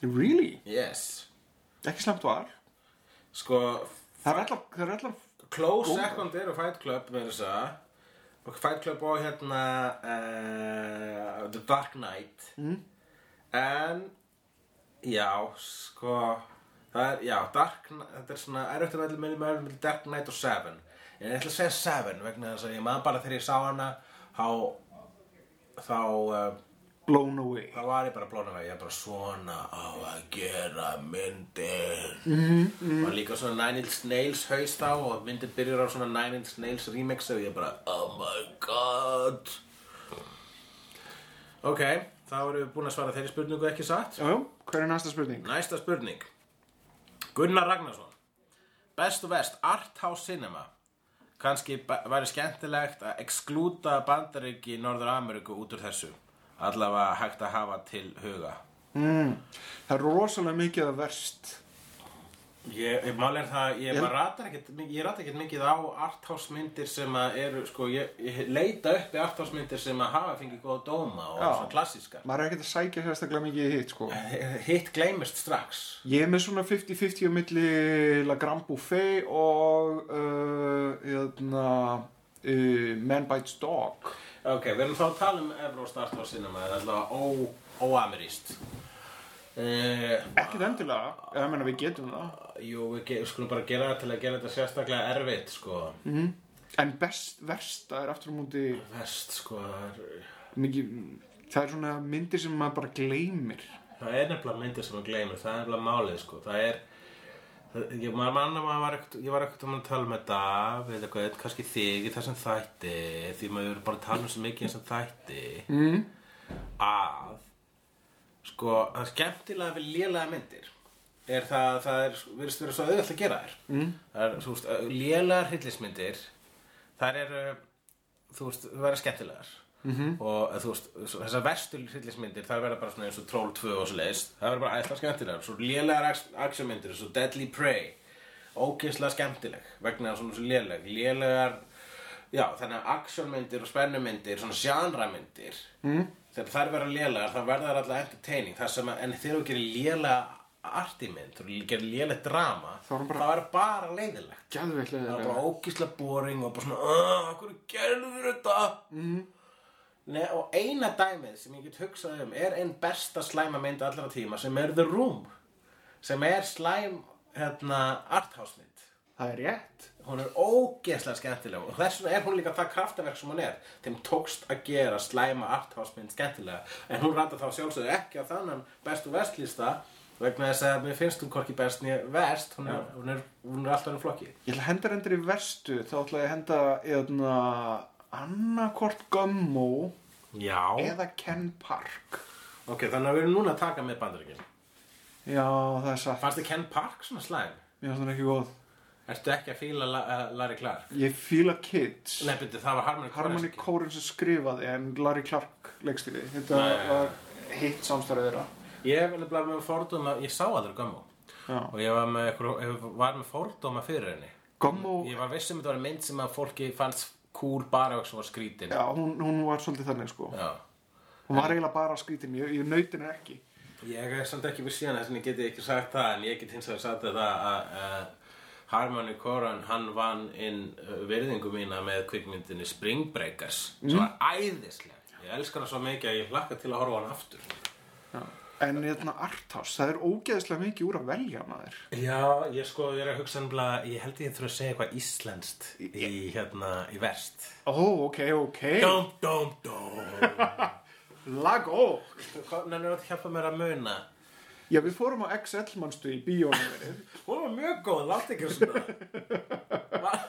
Really? Yes Ekki slemt var. Sko, Það er allar, það er allar Close Góðar. Second eru Fight Club með þess að Fight Club og hérna uh, The Dark Knight mm. en já, sko það er, já, Dark þetta er svona erfitt að velja með með Dark Knight og Seven. En ég ætla að segja Seven vegna þess að ég maður bara þegar ég sá hana þá þá uh, blown away. þá var ég bara blóna vegi, ég er bara svona á að gera myndir Mhm, og líka svona Nine Inch Nails haust á og myndir byrjar á svona Nine Inch Nails remix og ég bara, oh my god. Ok, þá erum við búin að svara þeirri spurningu ekki satt? Já, hver er næsta spurning? næsta spurning Gunnar Ragnarsson. Best og vest, Arthouse Cinema. Kannski væri skemmtilegt að exklúta bandaríki Norður Ameríku út úr þessu. Allavega hægt að hafa til huga. Mm. Það er rosalega mikið að verst Ég, ég mál er það, ég Ég- rata ekkert mikið á arthouse myndir sem að eru, sko, ég, ég leita upp í arthouse myndir sem að hafa fengið góða dóma og Já. svona klassískar. Maður er ekkert að sækja sérstaklega mikið hitt sko Hitt gleymist strax. Ég er með svona 50-50 á milli La Grand Buffet og uh, jötna, uh, Man Bites Dog Ok, við erum þá að tala um Evróst arthouse cinema, það er alltaf óameríst. Uh, Ekkert endilega, ég meina við getum það jú, við ge skulum bara gera það til að gera þetta sérstaklega erfitt, sko. En best, versta er aftur á múti Vest, sko, það er, mikið, það er svona myndir sem maður bara gleymir það er nefnilega myndir sem að gleymir, það er nefnilega málið, sko. Það er, það, ég, maður manna maður var ekkert, ég var ekkert um að tala með þetta, við eitthvað, kannski þig í þessum þætti, því maður er bara að tala um svo mikið í þessum þætti, mm. að, sko, það skemmtilega við lélega myndir er það, það er, virðist vera svo auðvitað að gera þér. Mm. Það er, þú veist, lélegar hryllismyndir, þær eru, þú veist, verða skemmtilegar. -hmm. og þú veist, svo- þessar verstu hryllismyndir þær verða bara svona eins og Troll 2 og svo leiðist það verða bara ætla skemmtilegar svo lélegar eins og Deadly Prey ógeðslega skemmtileg vegna svona svo léleg lélegar, já þannig að actionmyndir og spennumyndir svona genramyndir mm. Þegar þær verða lélegar þá verða þær alltaf entertaining. Að, en þegar þú gerir lélega artimynd, þú gerir léleg drama Þá er bara- bara leiðilegt það var bara ógíslega boring og bara svona "Ah, hvað gerður þetta? Mm. Nei, og eina dæmið sem ég get hugsað um er einn besta slæma mynd allra tíma sem er The Room sem er slæm hérna, arthouse mynd Það er rétt. Hún er ógeðslega skemmtileg og þess vegna er hún líka það kraftaverk sem hún er. Þeim tókst að gera slæma arthouse mynd skemmtilega en hún rata þá sjálfsögðu ekki á þannan bestu vestlista vegna þess að mér finnst hún hvorki best nýja vest hún er, hún er, hún er alltaf enn flokki. Ég ætla að henda endur í verstu þá ætla ég að henda eðna, annarkort Gummo Já. eða Ken Park. Ok, þannig að við erum núna að taka með bandaríkinn Já, það er satt. Fannst þið Ken Park svona slæm? Finnst það ekki góð Ertu ekki að fíla La uh, Larry Clark? Ég fíla Kids. Nei, byrju, það var Harmony Harmony Korensky. Korins sem skrifaði en Larry Clark leikstýri Þetta Nei, var hitt samstæður þeirra. Ég hef alveg með fordóma, ég sá aldrei Gummo. Og ég var með, með fordóma fyrir henni. Gummo, Ég var viss um að þetta var mynd sem að fólki fannst cool bara og var skrítin. Já, hún, hún var svolítið þannig sko. Já. Hún var eiginlega bara skrítin, ég, ég nautin er ekki. Ég er samt ekki við síðan þess að ég geti ekki sagt það en ég get hins vegar sagt það að Harmony Korine hann vann inn uh, virðingu mína með kvikmyndinni Spring Breakers sem var æðisleg ég elskar það svo mikið að ég hlakka til að horfa hann aftur. En hérna Arthouse, það er ógeðslega mikið úr að velja maður. Já, ég sko, ég er að hugsa nefnilega ég held ég þurfa að segja eitthvað íslenskt í, hérna, í verst. Ó, ok, ok. Dum, dum, dum. Lag ó Hvernig er að hjálpa mér að muna? Já, við fórum á XL mannstu í bíónu verið Hún var mjög góð, látt ekki svona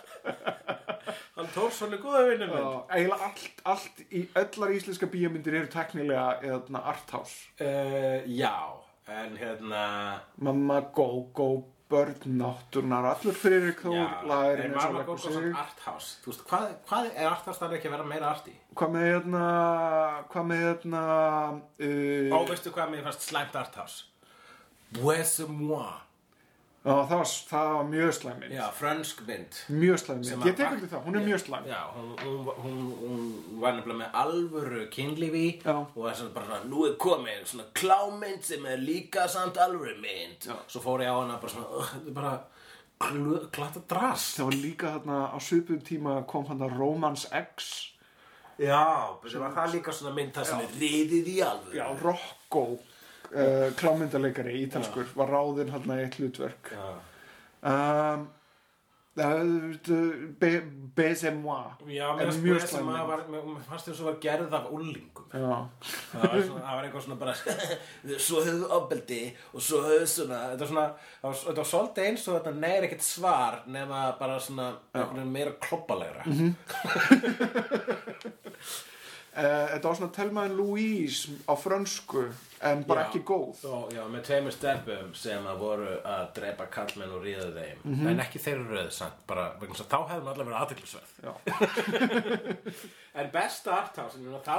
Hann tór svolítið góða vinnu minn allt, allt í öllar íslenska bíómyndir eru teknilega eðna Arthouse Uh, já, en hérna Mamma, Go, Go, Börn, Náttúrnar, allur Þór, Já, Lagurinn en leggur góð sig. svona arthouse Þú veist, hvað, hvað er arthouse þarf ekki að vera meira arti? Hvað með hérna, hvað með hérna, Ó, uh, veistu hvað mér fannst slæmt arthouse? Bois-moi já, það, var, það var mjög slæmið. Já, frönsk mynd Mjög. Sem Ég að- tek undir það, hún er mjög slæm. Já, hún, hún, hún, hún var nefnilega með alvöru kynlífi Já. og er svona bara svona, nú er komið svona klámynd sem er líka samt alvöru mynd Já. Svo fór ég á hana bara svona, "Ugh, þetta er bara glatta drast Það var líka þarna á svipum tíma kom hann að Romance X. Já, það var það líka svona mynd það sem er riðið í alvöru Já, Rocco, uh, klámyndarleikari, ítalskur, var ráðinn hann í eitt hlutverk. Um, be, Bezemoi. Já, mynd. var, mér fannst þess að var gerð af úlingum Já. það var, svona, það var eitthvað svona bara svo höfðu ofbeldi og svo höfðu svona þetta var svona, það var, þetta var svolítið eins og þetta neir ekkert svar nema bara svona meira kloppalegra Mhm. Uh, þetta var svona Telma en Louise á frönsku en bara Já. ekki góð Og, já, með tveimur stelpum sem að voru að drepa kallmenn og ríða þeim Mhm. en ekki þeirra röð samt bara, þá hefðum allavega verið aðtiklisverð Já. en besta arthouse þá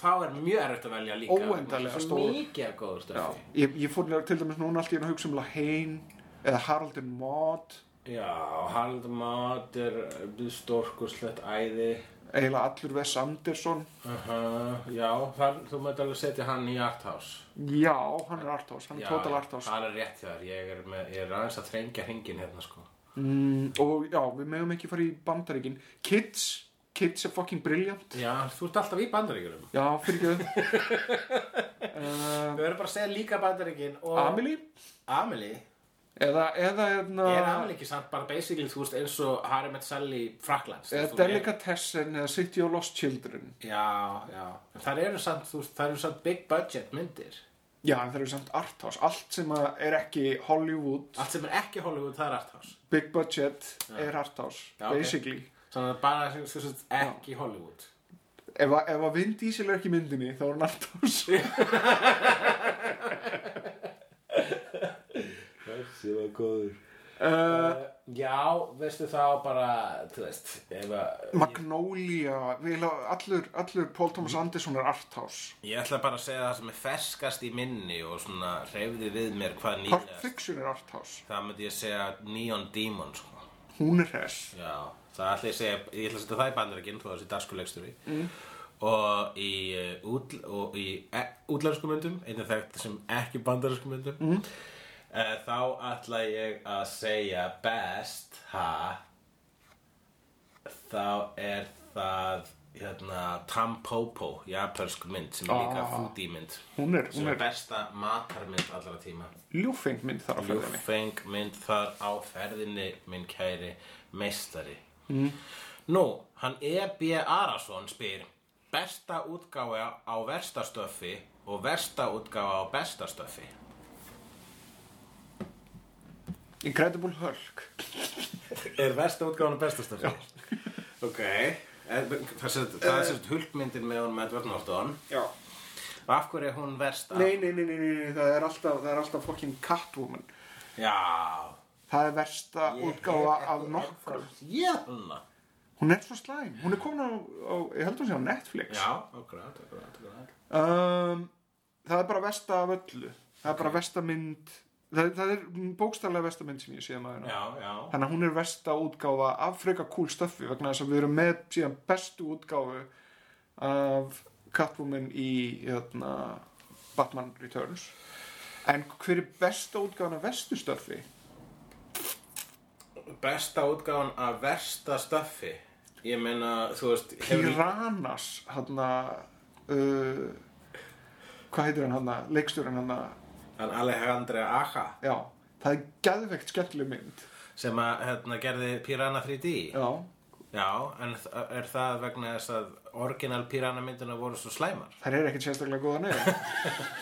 þá er mjög erfitt að velja líka Óendanlega Svo stór. mikið góður stöfi Ég, ég fór til dæmis núna allt í að hugsa um Lahane eða Haraldur Mott já, Haldmát er stórkurslegt æði eiginlega allur Wes Anderson. Uh já, þar, þú mætti alveg setja hann í arthouse. Já, hann er arthouse, hann er Já, total já, arthouse. það er rétt þar, ég er, með, ég er aðeins að þrengja hringin hérna sko. Mm, og já, við megum ekki fara í bandaríkin. Kids, Kids er fucking brilliant. Já, þú ert alltaf í bandaríkjurum Já, fyrir ekki uh, við verðum bara að segja líka bandaríkin og Amelie? Amelie eða, eða, eða, Er Amelie ekki samt bara basically, þú veist, eins og Harry Met Sally Fraklands eða Delicatessen eða City of Lost Children. Já, já, það eru samt, þú veist, það eru samt big budget myndir. Já, það eru samt arthouse Allt sem er ekki Hollywood Allt sem er ekki Hollywood, það er arthouse Big budget er arthouse Já. Basically. Þannig að bara, þú veist, ekki Hollywood. Ef, að- ef að Vin Diesel er ekki myndinni þá er hann arthouse Þessi var góður. Uh, Já, veistu þá bara, þú veist, ef að Magnolia vil að- allur, allur Paul Thomas Anderson er arthouse. Ég ætla bara að segja það sem er ferskast í minni og svona hreyfði við mér hvað Pulp nýlega Fiction er arthouse. Það myndi ég segja Neon Demon, sko. Hún er hress. Já, það ætla ég að segja, ég ætla að setja það í bandarækinn, þú þessi dagskulegstur mm. og í, uh, útl, og í e, útlensku myndum, einnig þekkt sem ekki bandaræsku myndum mm. þá ætla ég að segja best, ha þá er það hérna Tampopo, japansk mynd sem er líka Ah. foodie mynd Hún er, sem hún er er besta matarmynd allra tíma ljúfeng mynd þar á ferðinni Ljúfeng mynd þar á ferðinni minn kæri meistari mm. Nú, hann E.B. Arason spyr Besta útgáfa á versta stöffi og versta útgáfa á besta stöffi Incredible Hulk. Er versta útgáfan á besta stöffi? ok. Eh, Það er sérst hulkmyndin með honum Edward Norton. Já. Og af hverju er hún versta? Nei, nei, nei, nei, nei, það er alltaf, það er alltaf fucking Catwoman. Já. Það er versta hef af séð hana. Hún er svo slæm, hún er komin á, á ég held hún sé á Netflix. Já, akkurat, akkurat, akkurat. Um, Það er bara versta af öllu. Það er bara versta mynd Það, það er bókstaflega versta mynd sem ég sé maður já Þannig að hún er versta útgáfa af freka cool stöffi vegna þess að við erum með síðan bestu útgáfu af Catwoman í hérna, Batman Returns. En hver er besta útgáfan af verstu stöffi? besta útgáfan af versta stöffi ég meina, þú veist hefur- Piranhas hérna uh, hvað heitir hann hérna? Leikstjórin hérna? hann Alejandra Aja. Já, það er geðveikt skemmtileg mynd. Sem að hérna, gerði Piranha 3D já, Já, en er það vegna þess að orginal Piranha myndina voru svo slæmar? Þær er ekkert sérstaklega góða neður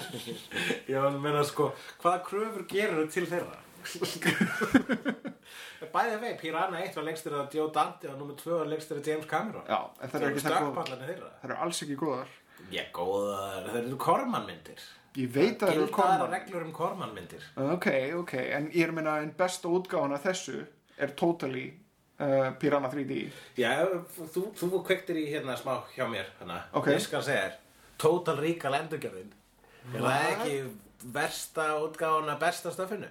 Já, en meina sko, hvaða kröfur gerur til þeirra? Bæði vei, Piranha 1 var lengstir að Joe Dante og nummer 2 var lengstir að James Cameron. Já, en þær eru ekki það góða þær eru alls ekki góðar. Ég góðar, það eru kormanmyndir ég veit að það eru Gildaðar koma reglur um kormanmyndir ok, ok, en ég er að minna en besta útgáfan af þessu er totally uh, Piranha 3D Já, þú, þú kveiktir í hérna smá hjá mér hana. Ok. Ég skal segja þér Total Recall endurgerðin Er það ekki versta útgáfuna besta stöfinu?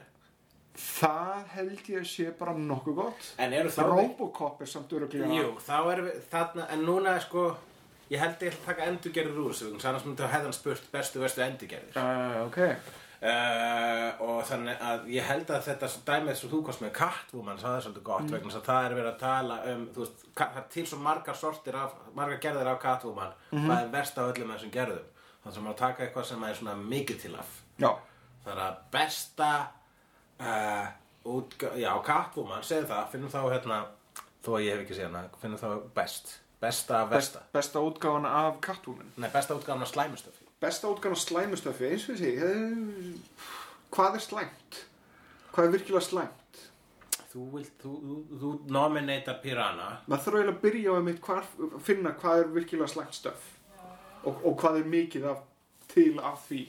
það held ég að sé bara nokkuð gott. En eru þá Robocop er samt öruglega Jú, þá erum við þarna En núna er sko Ég held ég að taka endurgerðir úr þessu Þannig að myndi að hefðan spurt bestu verstu endurgerðir. Uh, ok, uh, Og þannig að ég held að þetta dæmið sem þú komst með Catwoman Það er svolítið gott vegna þess að það er verið að tala um veist, það er til svo margar sortir af Margar gerðir af Catwoman. Það er verst af öllum þessum gerðum. Þannig að maður taka eitthvað sem er svona mikið til af. Já. Það er að besta uh, útgá, Já, Catwoman, segðu það Finnum þá hérna Þó að ég hef ekki séð hana Finnum þá best Besta af Best, versta. besta útgáfan af Catwoman. Nei, besta útgáfan af slæmustöfi besta útgáfan af slæmustöfi eins og þessi hvað er slæmt? Hvað er virkilega slæmt? Þú, vilt, þú, þú, þú nominatar Piranha. Maður þarf eiginlega að byrja á hvar, finna hvað er virkilega slæmt stöf. Og, og hvað er mikið af, til af því.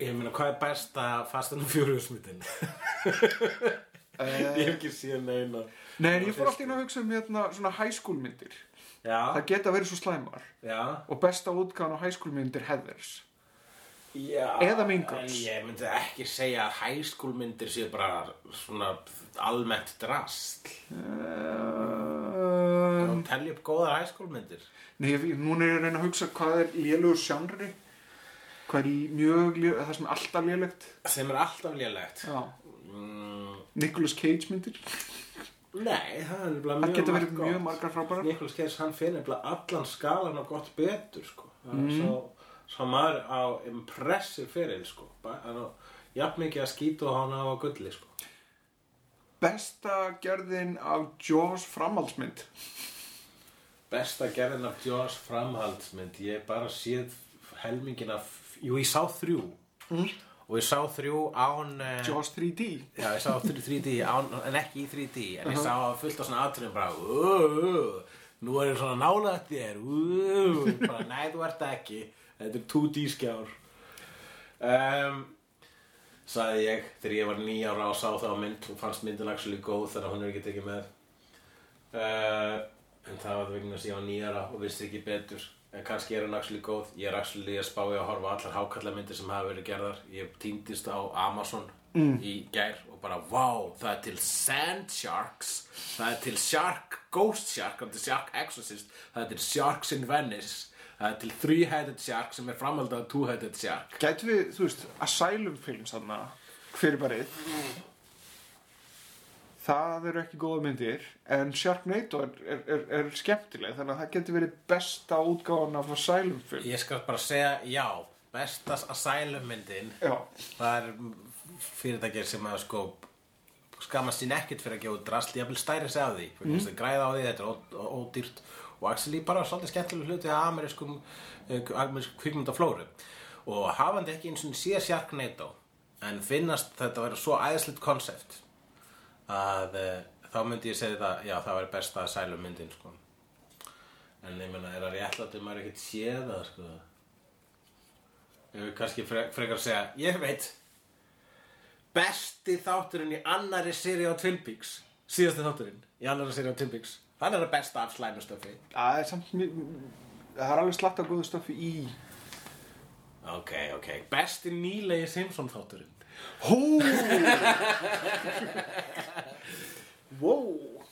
Ég meina, hvað er besta Fast and Furious myndin? ég hef ekki síðan neina Nei, en ég fór alltaf inn að hugsa um hérna svona high school myndir. Það Já, geta verið svo slæmar. já Og besta útgáðan á high school myndir Heathers. Já, Eða. En ég myndi ekki segja að high school myndir séu bara svona almennt drast Um, og telja upp góðar high school myndir nei, ég, núna er ég að reyna að hugsa hvað er lélugur sjanri. Hvað er mjög lélugur, það sem er alltaf lélegt. sem er alltaf lélegt Já. Mm, Nicolas Cage myndir. Nei, það er nefnilega Það mjög geta verið margt mjög gott. margar frábærar. Nicolas Cage, hann finnir nefnilega allan skalan og gott betur sko. Það er svo, svo maður á impressive fyrir sko. Á jafn mikið að skýta og hann á gulli sko. Besta gerðin af Jaws framhaldsmynd. Besta gerðin af Jaws framhaldsmynd Ég bara séð helmingin af Jú, ég sá þrjú Og ég sá þrjú án eh, Jaws 3D. Já, ég sá þrjú 3D án, En ekki í 3D En ég sá fullt af svona atriðum bara uh, uh, Nú er ég svona nálægt þér uh, bara, Nei, þú ert það ekki. Þetta er 2D skjár um, Sagði ég Þegar ég var nýjára og sá það á mynd Og fannst myndin actually góð Þegar hún er ekki tekið með. Uh, En það var vegna þess að ég var nýjara og vissi ekki betur. En kannski er hann actually góð. Ég er actually að spá ég að horfa á allar hákallamyndir sem hafa verið gerðar. Ég týndist á Amazon í gær og bara, vá, það er til Sand Sharks, það er til Shark, Ghost Shark, það er til Shark Exorcist, það er til Sharks in Venice, það er til Three-Headed Shark sem er framhaldið af Two-Headed Shark. Gætu við, þú veist, Asylum films þarna, fyrirbarið. Það eru ekki góða myndir, en Sharknado er, er, er, er skemmtileg, þannig að það getur verið besta útgáðan af Asylum film. Ég skal bara segja, já, besta Asylum myndin. Já, það er fyrirtækir sem að sko skamast sín ekkert fyrir að gefa út drasl jafnvel stæri sig af því að græða á því, þetta er ódýrt og actually bara svolítið skemmtileg hluti af amerískum eh, amerískum kvikmyndaflóru. Og hafandi ekki eins og sé Sharknado en finnast þetta vera svo æðislegt konsept að uh, þá myndi ég segja þetta já það væri besta sælum myndin sko. En ég meina er það réttlátt ef maður ekkert séð það sko? Ég vil kannski fre frekar að segja ég veit besti þátturinn í annari seri á Twin Peaks síðasti þátturinn í annari seri á Twin Peaks hann er það besta af slæmustöfi það er samt mjög, það er alveg slatt af góðu stöfi í. ok, ok, besti nýlegi Simpson þátturinn Hú! wow!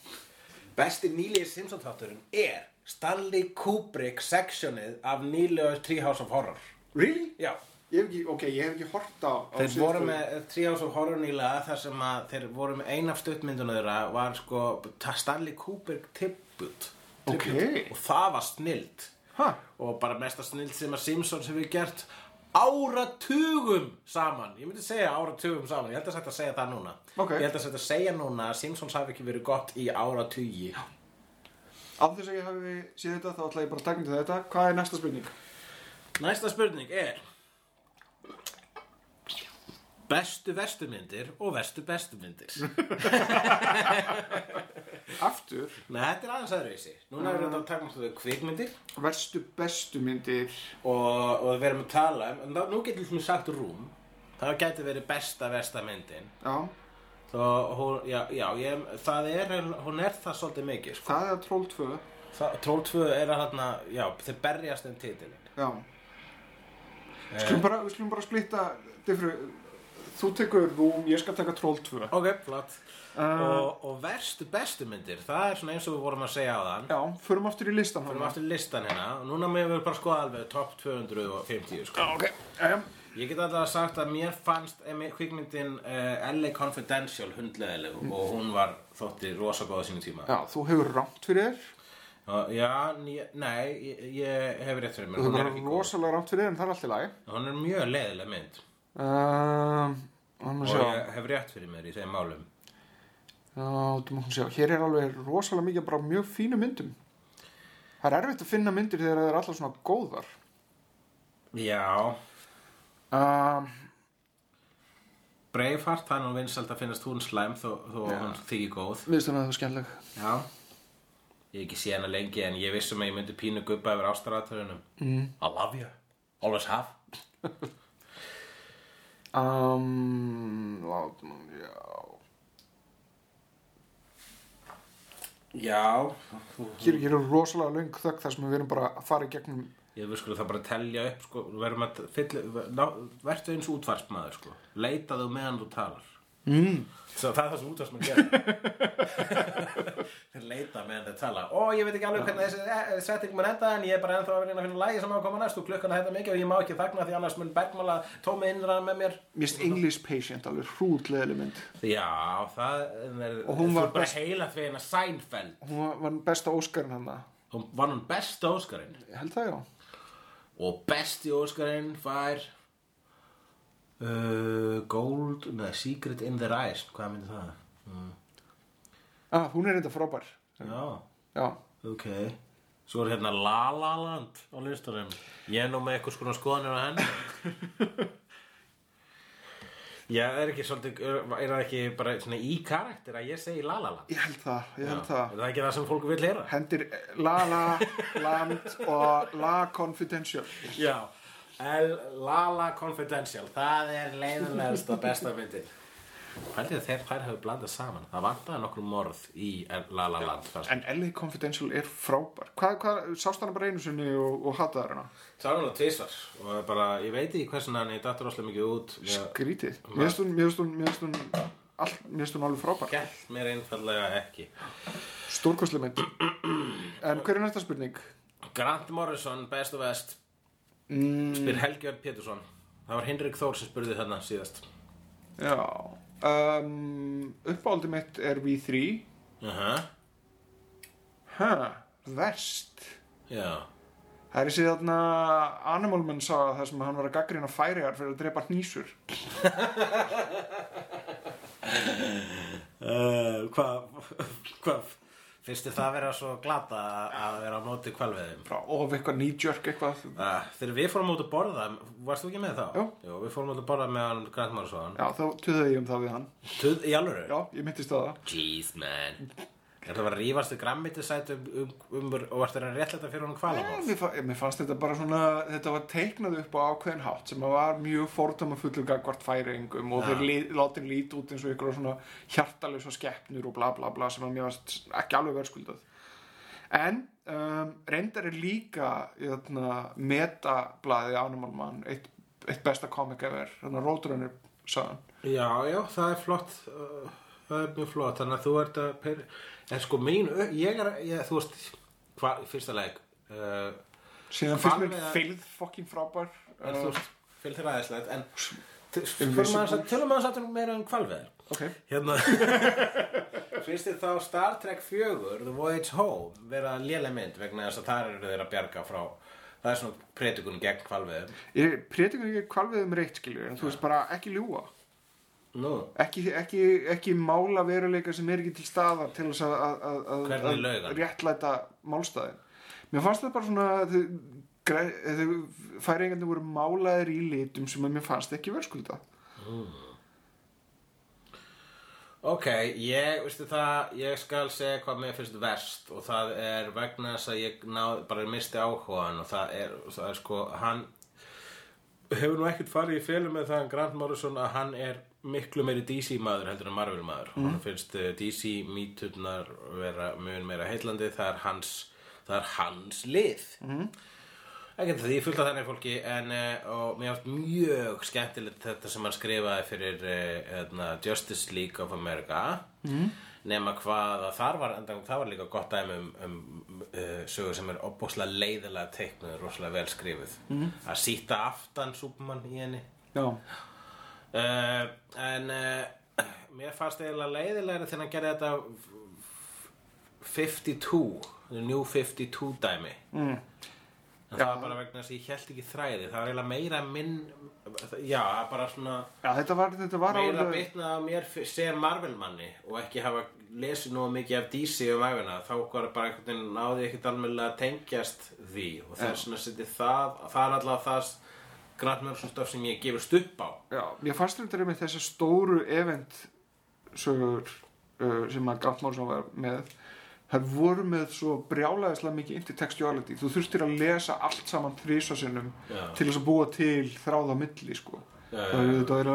besti nýlegi Simpson þátturinn er Stanley Kubrick sectionið af nýlega Treehouse of Horror Really? já Ég hef ekki, ok, ég hef ekki hort á, Þeir voru með Treehouse of Horror nýlega þar sem að þeir voru með ein af stuttmyndunum þeirra var sko ta- Stanley Kubrick tribute, Ok. og það var snild Ha? og bara mesta snild sem að Simpsons hefur gert áratugum saman ég myndi segja áratugum saman ég held að þetta segja það núna Ok. ég held að þetta segja núna að Simpsons hafi ekki verið gott í áratugi Af þess að ég hafi séð þetta, þá ætla ég bara að undir þetta. Hvað er næsta spurning? næsta spurning er bestu vestu myndir og vestu bestu myndir Aftur, Nei, þetta er aðeins aðravísi. Núna erum við að taka um þau kvikmyndir verstu bestu myndir. og, og við erum að tala um, nú getur við sagt rúm, það gæti verið besta versta myndin. Já, Þó, hún, já, já, ég, það er, hún er það svolítið mikið, sko. það er Troll 2. Það, Troll 2 er að þarna, já, þeir berjast um titilin. Já. Skulum bara, við skulum bara splitta, Diffru, þú tekur Rúm, ég skal taka Troll 2. Ok, flott. og, og verstu bestu myndir, það er svona eins og við vorum að segja á þann. Já, förum aftur í listan. Fyrir aftur listan hérna og núna meðum við bara skoða alveg top 250, sko. Ok. Um, Ég get alltaf sagt að mér fannst eh, kvikmyndin uh, LA Confidential hundleðileg og hún var þótti rosa góða sínu tíma. já, þú hefur rámt fyrir þér. Já, ný, nei, ég, ég hef rétt fyrir mér, Þú hún er hefur rosalega rámt fyrir þér en það er allt í lagi. Hún er mjög leiðileg mynd Um, og sjá. ég hef rétt fyrir mér í þeim málum. Já, þú mátt sjá. Hér er alveg rosalega mikið bara mjög fínu myndum. Það er erfitt að finna myndir þegar það er allar svona góðar. Já, Um, Braveheart, það er nú vinsalt að finnast hún slæm þó, þó Já. hún þykir góð. Við stunum að það er skemmleg. Já. Ég hef ekki séð hana lengi en ég vissum að ég myndi pínu gubba yfir ástaraðatörunum. Mm. I love you. Always have. um, lát, já Já, hér, hér er rosalega löng þögg þar sem við erum bara að fara í gegnum. Ég við skulum það bara telja upp sko, verðum að fylla, ná, verður eins útvarsmaður sko, leitaðu meðan þú talar mm. Svo það er það sem útvarsmaður gerir Þeir leita meðan þeir tala. Ó, ég veit ekki alveg hvernig þessi eh, setting mun enda en ég er bara ennþá að reyna að finna lægi sem á að koma næst. Og klukkan að þetta mikið og ég má ekki þagna því annars mun bergmála tómi innræðan með mér. Finnst English Patient alveg hrútleðileg mynd Já, það er Og hún þú var ert bara best- heila því að Seinfeld. Hún var, var besta Óskarinn hann Hún var hún besta Óskarinn? Ég held það já. Og besti Óskarinn fær uh, Gold, neða Secret in their Eyes hvað myndi það? ah, Hún er þetta frábær. Já, Já, ok. Svo er hérna La La Land á listanum Ég er nú með eitthvað skona skoðanir á henni. Já, er ekki svolítið, er það ekki bara svona í karakter að ég segi La La Land? ég held það, ég held Er það það ekki það sem fólk vil heyra? Hendir La La Land og La Confidential. Já, El Lala Confidential. Það er leiðinlegast og besta myndin. Hældi að þeir þær hefur blandað saman. Það vantaði nokkur morð í El Lala Land. En LA Confidential er frábær. Hvað, hvað, sást hana bara einu sinni og, og hataði hana? Það var nú tvisvar. Og bara, ég veit ekki hversin hann ég dattur óslega mikið út Skrítið. Mér finnst hún, mér finnst hún, alveg frábær. Gætt mér einfallega ekki. Stórkostlega mynd. En hver er næsta spurning? Grant Morrison, Best of West Mm, spyr Helgjörn Pétursson. Það var Hinrik Þór sem spurði þarna síðast. Já um, Uppáldi mitt er V3 Aha, Hæ, verst. Já. Það er þessi þarna Animal Man saga þar sem hann var að gaggrina færiðar fyrir að drepa hnýsur uh, Hvað hva, Þið það vera svo glata að vera á móti kvalveðum? frá of eitthvað knee-jerk eitthvað Uh, þegar við fórum út að borða, varst þú ekki með þá? Jú. Jú, við fórum út að borða með hann Grant Morrison. Já, þá tuðaði ég um það við hann Tuð, í alvöru? Já, ég myndist á það Jeez, man. Þetta var að rífast í grammitisæt um, um, um, og varst þeirra réttlæta fyrir honum Nei, kvalamóð. mér, fa mér fannst þetta bara svona þetta var teiknað upp á ákveðin hátt sem að var mjög fordama fullur gagvart færingum og þeir lí, látin lít út eins og ykkur svona hjartalösa skeppnur og bla bla bla sem að mér fannst ekki alveg verðskuldað en um, reyndar er líka jötna, metablaði Animal Man eitt, eitt besta komik ever þannig að Roadrunner sagan Já, já, það er flott. Uh, það er mjög flott. Þannig að þú ert að... Per... En sko mín, ég er, ég, þú veist, hvað, fyrsta leik, uh, síðan fyrst mér fylgð fokkin þú uh, fyrir þér aðeinslegt, en Invisible. tölum maður sattum meira um kvalveðar. ok, Hérna Finnst þið þá Star Trek 4 The Voyage Home vera léleg mynd vegna þess að þar eru þeir að bjarga frá það er svona predikun gegn kvalveðum ég predikum ekki kvalvið um reitt skilur en þú veist bara ekki ljúa Nú, ekki, ekki, ekki mála veruleika sem er ekki til staðar til þess að, réttlæta málstæðin mér fannst það bara svona þau færingarnir voru málaðir í litum sem að mér fannst ekki verðskulda. Ok, ég, veistu það ég skal segja hvað mér finnst verst og það er vegna þess að ég náð, bara misti áhugaðan og það er, það er sko, hann hefur nú ekkert farið í félum með það Grant Morrison að hann er miklu meiri DC maður heldur en Marvel maður mm. hann finnst eh, DC míturnar vera mun meira heillandi það er hans, það er hans lið mm. ekki því fullt af þannig fólki en uh, og mér finnst mjög skemmtilegt þetta sem hann skrifaði fyrir uh, Justice League of America mm. nema hvað að þar var það var líka gott dæmi um, um uh, sögur sem er opbúslega leiðilega teiknuð rosalega vel skrifuð mm. að síta aftan Superman í henni já, Uh, en uh, mér fannst eiginlega leiðilegri þegar hann gerði þetta f- 52 the New 52 dæmi. Mm. en það var bara vegna þess að ég held ekki þræði. Það var eiginlega meira minn já, bara svona já þetta var, þetta var meira alveg- bitnað á mér sem Marvel manni og ekki hafa lesið nú mikið af DC um æfina þá var bara einhvern veginn náði ekkert almennilega að tengjast því. Og þess vegna seti það það er alltaf það Grant Morrison stöf sem ég gefur stupp á. Já, mér fannst þetta með þessar stóru event sögur uh, sem að Grant Morrison var með þær voru með svo brjálæðislega mikið intertextuality, þú þurftir að lesa allt saman þrísa sinnum Já. til þess að búa til þráða milli sko. Það er þetta er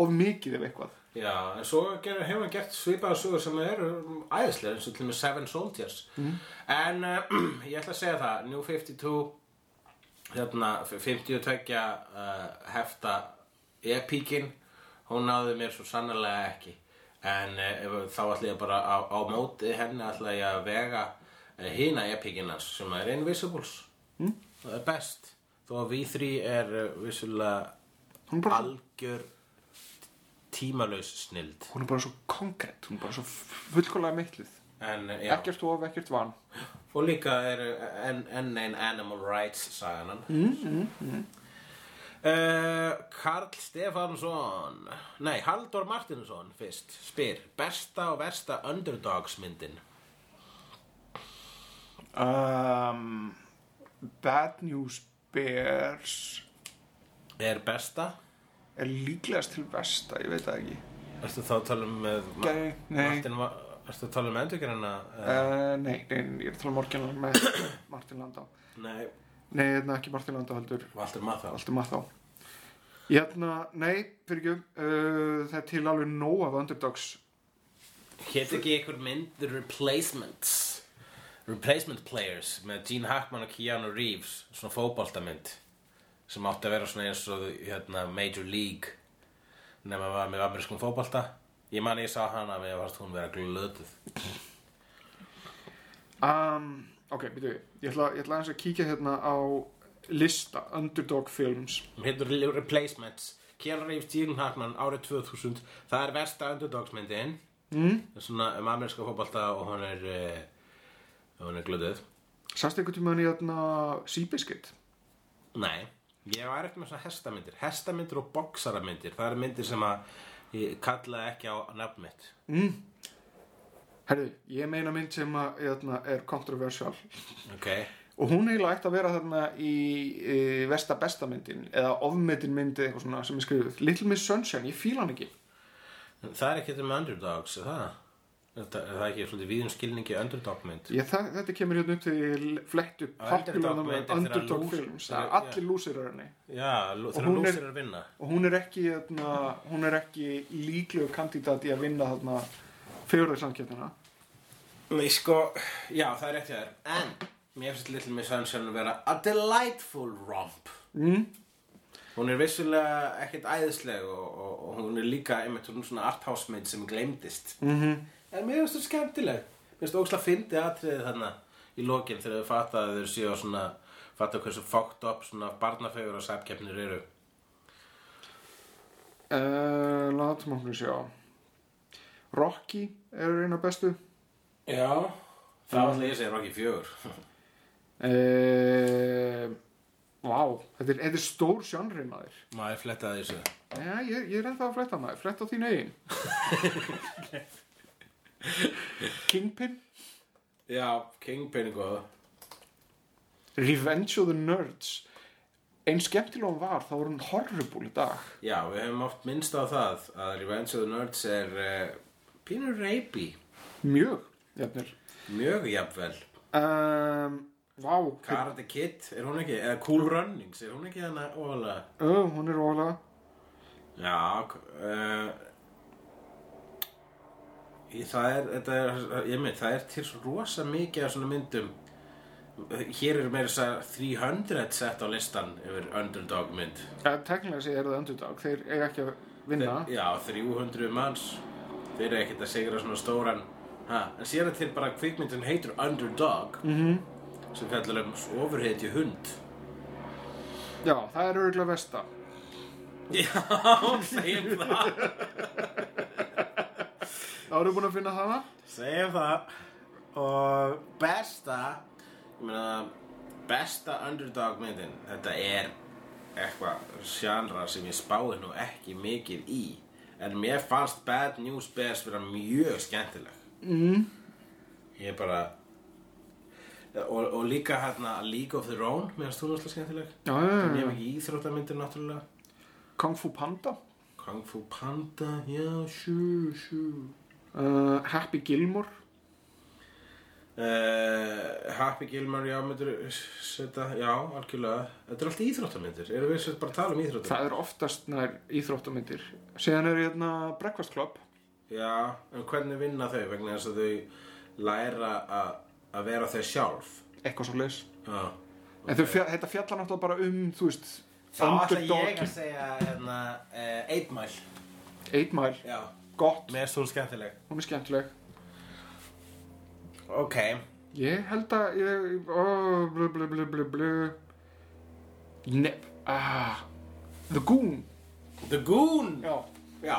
of mikið ef eitthvað. Já, en svo hefur hann gert svipaða sögur sem eru æðislega eins og til með Seven Soldiers. En uh, ég ætla að segja það New 52 hérna, 52 uh, hefta epíkin. Hún náði mér svo sannarlega ekki. En uh, þá ætla ég bara á, á móti henni ætla ég að vega uh, hina epíkinans sem er Invisibles mm. það er best. Þó að V3 er uh, vissulega algjör tímalaus snild. Hún er bara svo konkrétt, hún er bara svo fullkólega mittluð. En, uh, Ekkert of, ekkert van. og líka er enn en ein animal rights saganan mm, mm, Karl Stefansson nei, Halldór Martinsson fyrst, spyr besta og versta underdogs myndin Um, Bad News Bears. Er besta? Er líklegast til versta, ég veit það ekki. ertu þá að tala um með Ma- Nei, nei. Martin, Ertu að tala um endurgerina Uh, nei, nei, ég er að tala um Morgan með Martin Landá. nei, Nei, hérna ekki Martin Landá heldur, Valdur Mathá maður þá. Hérna, nei, fyrir ekki, uh, það er til alveg nóg af underdogs. Hétt ekki einhver mynd The Replacements Replacement Players með Gene Hackman og Keanu Reeves svona fótboltamynd sem átti að vera svona eins og hérna, Major League nema var með amerískum fótbolta ég man ég sá hana að hún vera glötuð. Um, ok, byrju, ég ætla, ég ætla aðeins að kíkja hérna á lista underdog films. heitur Replacements. Keanu Reeves, Gene Hackman árið 2000 það er versta underdogsmyndin. Mm. svona um ameríska fótbolta og hún er uh, er glötuð. Sástu einhvern tímann í hérna Seabiscuit? Nei, ég var eftir með svona hestamyndir. Hestamyndir og boxaramyndir Það eru myndir sem að ég kalla ekki á nafn mitt. Herðu, ég meina mynd sem að, hérna, er kontroversial Ok, og hún eiginlega ætti að vera þarna í, í versta besta myndin eða ofmetin myndi eitthvað svona sem er skrifuð. Little Miss Sunshine, ég fíla hann ekki. Það er ekki um underdogs, er það? Er það, er það ekki svolítið víðum skilningi underdogmynd? ég, það, Þetta kemur hérna upp til flett upp Underdog er films. það er allir lúsirar henni Já, lú- Og þegar hún er- lúsir er að vinna. og hún er ekki hérna, hún er ekki líklegu kandidat í að vinna þarna fjóðarsamkjöndina Nei, sko, já, það er rétt hjá þér. En, mér finnst Little Miss Sunshine að vera a delightful romp. Mm. Hún er vissulega ekkert æðisleg og, og, og hún er líka einmitt er svona arthouse mynd sem gleymdist. Mm -hmm. En mér finnst það skemmtileg Mér finnst það ógslag fyndi atriðið þarna í lokin þegar þau fatta að þau séu svona fatta hversu fucked up svona barnafegur og sæpkeppnir eru. Uh, látum okkur sjá. Rocky er eina bestu. Já. Það var alltaf ég að segja Rocky 4 uh, Vá, þetta er, þetta er stór sjónri maður. Maður flettaði þessu? Já, ég, ég er ennþá að fletta maður, fletta á þín eigin Kingpin? Já, Kingpin er góða Revenge of the Nerds. Einn skemmtilega hún var, þá var hún horrible í dag. Já, við hefum oft minnst á það að Revenge of the Nerds er uh, pínur reypi Mjög, jafnir Mjög jafnvel. Um, Vá, hver, Karate Kid, er hún ekki? Eða Cool Runnings, er hún ekki hana óalega? uh, hún er ólega Já, uh, það er, þetta er, ég mynd, það er til rosa mikið af svona myndum. Hér er meira þess að 300 sett á listan yfir underdog mynd. ja, Teknilega sé er það underdog, þeir eiga ekki að vinna Já, 300 manns, þeir eru ekkert að segra svona stóran, ha, en síðan er til bara kvikmyndin heitur Underdog, -hmm. sem fjallar um ofurheitju hund. Já, það er örgulega versta Já, segjum það. Eru búin að finna hana Segjum það. Og besta Ég meina Besta underdog myndin Þetta er eitthvað sjánra sem ég spái nú ekki mikið í. En mér fannst Bad News Bears vera mjög skemmtileg. Mm. Ég bara og, og líka hérna League of Their Own Mér finnst þú náttúrulega skemmtileg. Já, já, já, Mjög mikið íþróttamyndir náttúrulega. Kung Fu Panda? Kung Fu Panda, já, sure, sure uh, Happy Gilmore Uh, Happy Gilmore, já, myndir setja, já, algjörlega Þetta er allt íþróttamyndir, erum við bara að tala um íþróttamyndir? Það er oftast nær íþróttamyndir. Síðan er hérna Breakfast Club. Já, en hvernig vinna þau vegna þess að þau læra að vera þau sjálf Eitthvað svo leis. En þau, fjall, þetta fjallar náttúrulega bara um, þú veist, Þá ætla ég að segja hérna, uh, 8 Mile Eight Mile. Já, Gott. mér er svo skemmtileg Hún er skemmtileg. Ok, Ég held að ég... Ó, blu, blu, blu, blu, blu. Ne... Ah. The Goon. The Goon Já. Já,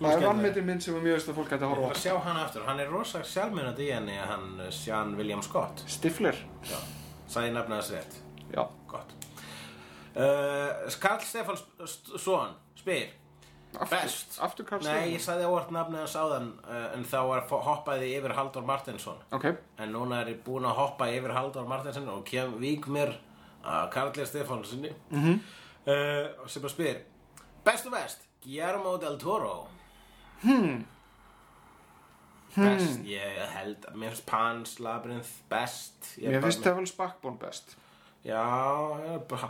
Það er vannmyndin minn sem er mjög veist að fólk hætti að Ég horfa ætla að sjá hann aftur, hann er rosa sjálfmennandi í henni hann eh, Sean William Scott á. Stifler. Já, sagði ég nefna þess rétt Já. Gott uh, Karl Stefansson spyr Best Aftur Karl Nei, ég sagði óvart nafnið hans áðan uh, en þá var hoppaði yfir Halldór Martinsson Ok. en núna er ég búinn að hoppa yfir Halldór Martinsson og kem vík mér að Karli Stefánssoni mm Mhm. -hmm. uh, sem bara spyr Best og best, Guillermo del Toro Hmm. Best, ég held Mér finnst Pans Labyrinth best Ég Mér finnst Devil's Backbone best. Já,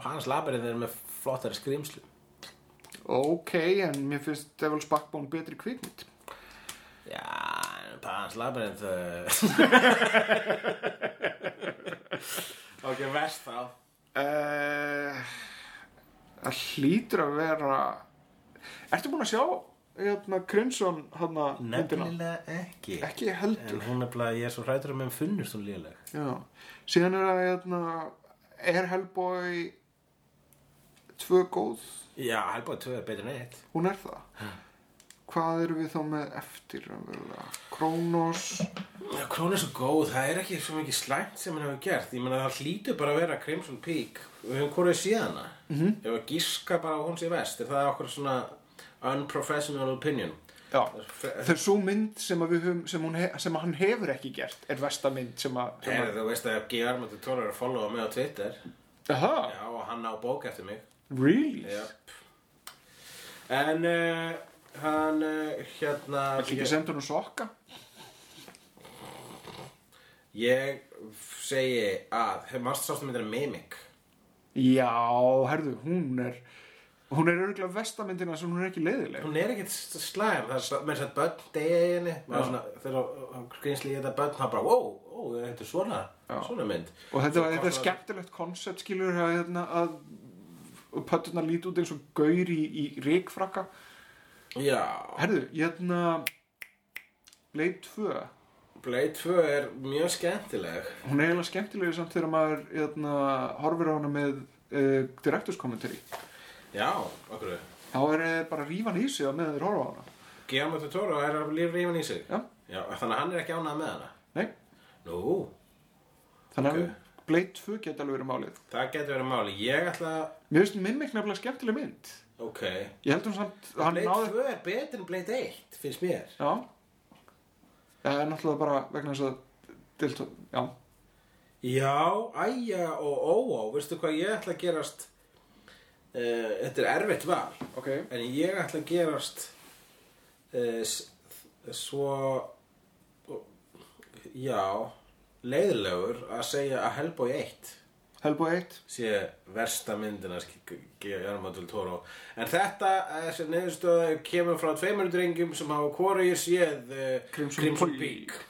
Pans Labyrinth er með flottari skrýmslu Ok, en mér finnst Devil's Backbone betri kvikmynd. Já, en Pans Labyrinth uh... Ok, vest þá Uh, það hlýtur að vera... Ertu búin að sjá hérna, Crimson hana myndina? Nefnilega ekki Ekki heldur. En hún bara, ég er svo hrættur að mér finnust hún léleg Já. Síðan er að hérna, er Hellboy tvö góð? Já, Hellboy 2 er betur en eitt Hún er það. Hvað eru við þá með eftir? Kronos. Krón er góð, það er ekki svo mikið slæmt sem hann hefur gert Ég meina það hlýtur bara að vera Crimson Peak Við höfum hvorið síðana mm -hmm. Ef að gíska bara að hún sé vest Er það okkur svona unprofessional opinion Já. Það er svo mynd sem, við höfum, sem, hún he, sem hann hefur ekki gert er versta mynd sem að... Þú veist að del Toro er að followa mig á Twitter Aha, Já, og hann á bók eftir mig really? Yep. En uh, hann uh, hérna Það ekki senda hún sokka? Ég segi að Hefur mást sástu myndir Mimic Já, herðu, hún er hún er örgulega vestamyndina sem hún er ekki leiðileg Hún er ekkert slæm Það er með þess að börn deginni Þegar skrýnsli í þetta börn Það bara, wow, ó, þetta er svona Svona mynd og þetta, Svo þetta er skemmtilegt koncept skilur að, hérna, að pötturna líti út eins og gaur í, í ríkfrakka Já, herðu, hérna Blade 2 Blade 2 er mjög skemmtileg. Hún er eiginlega skemmtilega samt þegar maður hérna, horfir á hana með uh, directors commentary. Já, okkur þá er eh, bara rífan í sig að með þeir horfa á hana. Guillermo del Toro er að líf rífan í sig? Já. Já, þannig að hann er ekki ánað með hana? Nei, Nú, þannig að Blade 2 geti alveg verið málið. Það getur verið máli Ég ætla að, Mér finnst Mimic nefnilega skemmtileg mynd. Ok. Ég held hún samt Blade náði 2 er betur en Blade 1, finnst mér. Já. Það er náttúrulega bara vegna þess að Dilto, já, Já, æja og óó Veistu hvað ég ætla að gerast? Uh, Þetta er erfitt val. Ok. En ég ætla að gerast uh, Svo Já Leiðilegur að segja að Hellboy 1 Hellboy 1 sé versta myndina del Toro. En þetta, þessi neðurstöða kemur frá tveimur drengjum sem hafa hvoru ég séð Crimson Crimson, Peak. Peak.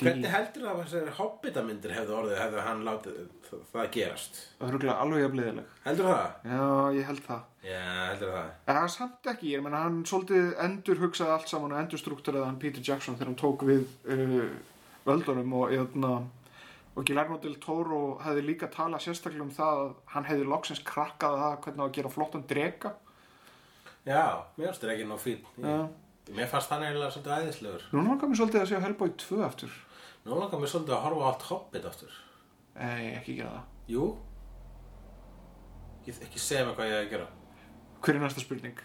Hvernig heldur það að þessari hobbitamyndir hefðu orðið hefðu hann látið það, gerast? Það er alveg jafnleðileg heldur það? Já, ég held það. Já, heldur það. En það er samt ekki, ég meina hann svolítið endur hugsaði allt saman og endur strukturaði hann Peter Jackson þegar hann tók við uh, völdunum og jötna, og Guillermo del Toro hefði líka talað sérstaklega um það að hann hefði loksins krakkað það hvernig að gera flottan drega Já, mér finnst ekki nóg fín Já. Mér fannst hann eiginlega svolítið æðislegur. Núna langar mér svolítið að sjá Hellboy 2 aftur. Nú langar mér svolítið að horfa allt hobbit aftur. Nei, ekki gera það. Jú. Ég ekki segja mig hvað ég hef að gera. Hver er næsta spurning?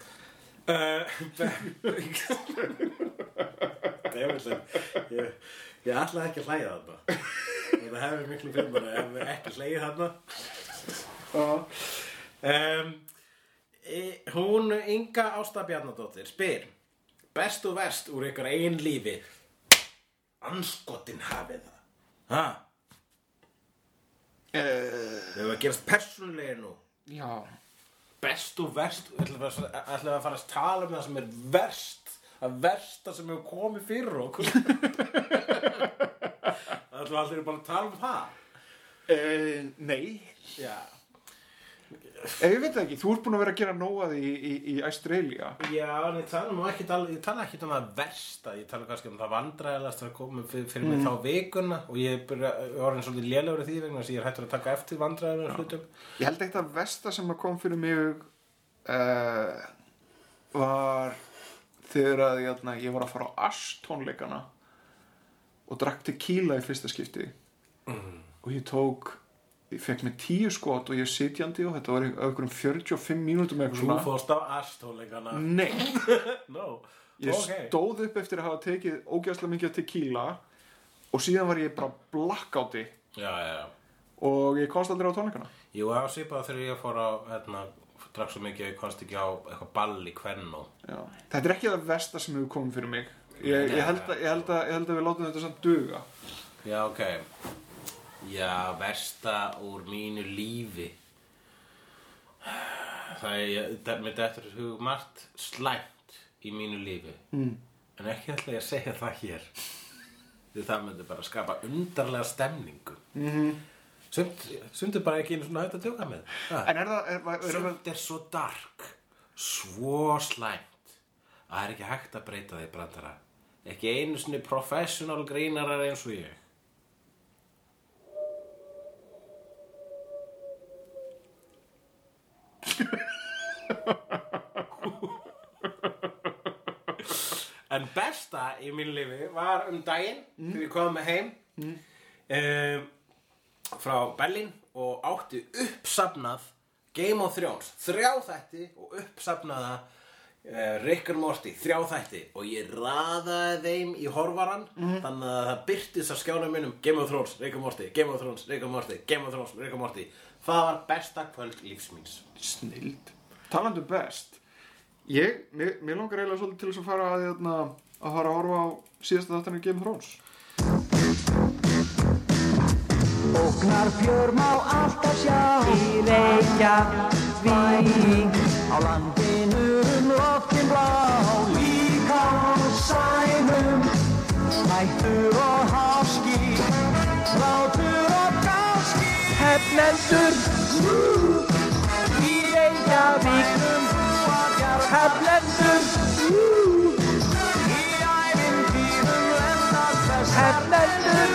Dæmillega ég, ætlaði ekki að hlæja þarna Það hefur miklu fimmar ef við ekki hlæja þarna um, e, Hún Inga Ásta Bjarnadóttir spyr Best og verst úr ykkur einn lífi anskotin hafið það. Ha? uh, Við höfum að gerast persónulegir nú. Já Best og verst, ætlum við að, að fara að tala um það sem er verst. Það versta sem hefur komið fyrir okkur. Það ætlum allir bara að tala um það. uh, Nei. Já. Eh, Ég veit ekki, þú ert búin að vera að gera nóað í, í, í Australia Já, en ég tala ekki, ég tala ekki um það versta, ég tala kannski um það vandræðalast að koma fyrir, fyrir mig þá vikuna. Og ég er bara orðin svolítið lélegur í því vegna þess að ég er hættur að taka eftir vandræðalegu hlutum. Ég held eitt af versta sem að kom fyrir mig uh, var þegar að ég, ég var að fara á Ash tónleikana og drakk tequila í fyrsta skipti og ég tók ég fekk mér tíu skot og ég er sitjandi og þetta var einhverjum 45 mínútum eitthvað Þú svona fórst á astóleikana. Nei, No. ég Ok. stóð upp eftir að hafa tekið ógæslega mikið tequila og síðan var ég bara blackouti Já, já, og ég komst aldrei á tónleikana Jú, það var svipað þegar ég fór á, hérna, drakk svo mikið að ég komst ekki á eitthvað ball í Kvennó. Já. Þetta er ekki það versta sem hefur komið fyrir mig Ég, ég, held, að, ég, held, að, ég held að við látum þetta samt duga Já, ok. Já, versta úr mínu lífi. Það er, þetta er hug margt slæmt í mínu lífi. Mm. En ekki ætla ég að segja það hér. Því það myndi bara skapa undarlega stemningu. Mm -hmm. Sumt, er bara ekki einu svona hægt að tjóka með. Sumt er svo dark, svo slæmt, að það er ekki hægt að breyta því brandara. Ekki einu svona professional grínarar eins og ég. En besta í mínu lífi var um daginn þegar ég kom heim mm. frá Berlín og átti uppsafnað Game of Thrones, þrjá þætti og uppsafnaða Rick and Morty, þrjá þætti og ég raðaði þeim í horvaran þannig að það byrtist að skjána minnum Game of Thrones, Rick and Morty, Game of Thrones, Rick and Morty, Game of Thrones, Rick and Morty. Það var besta kvöld lífsmíns Snild. Talandi um best Ég, mér, mér langar eiginlega svolítið til þess að fara að, að, að fara að horfa á síðasta þáttan í Game of Thrones. Ógnar fjör má alltaf sjá. Í Reykjavík. Á landinu Hættur og háski Látur og gáski Hefnendur Í Reykjavík Hefnendur Í þess Hefnendur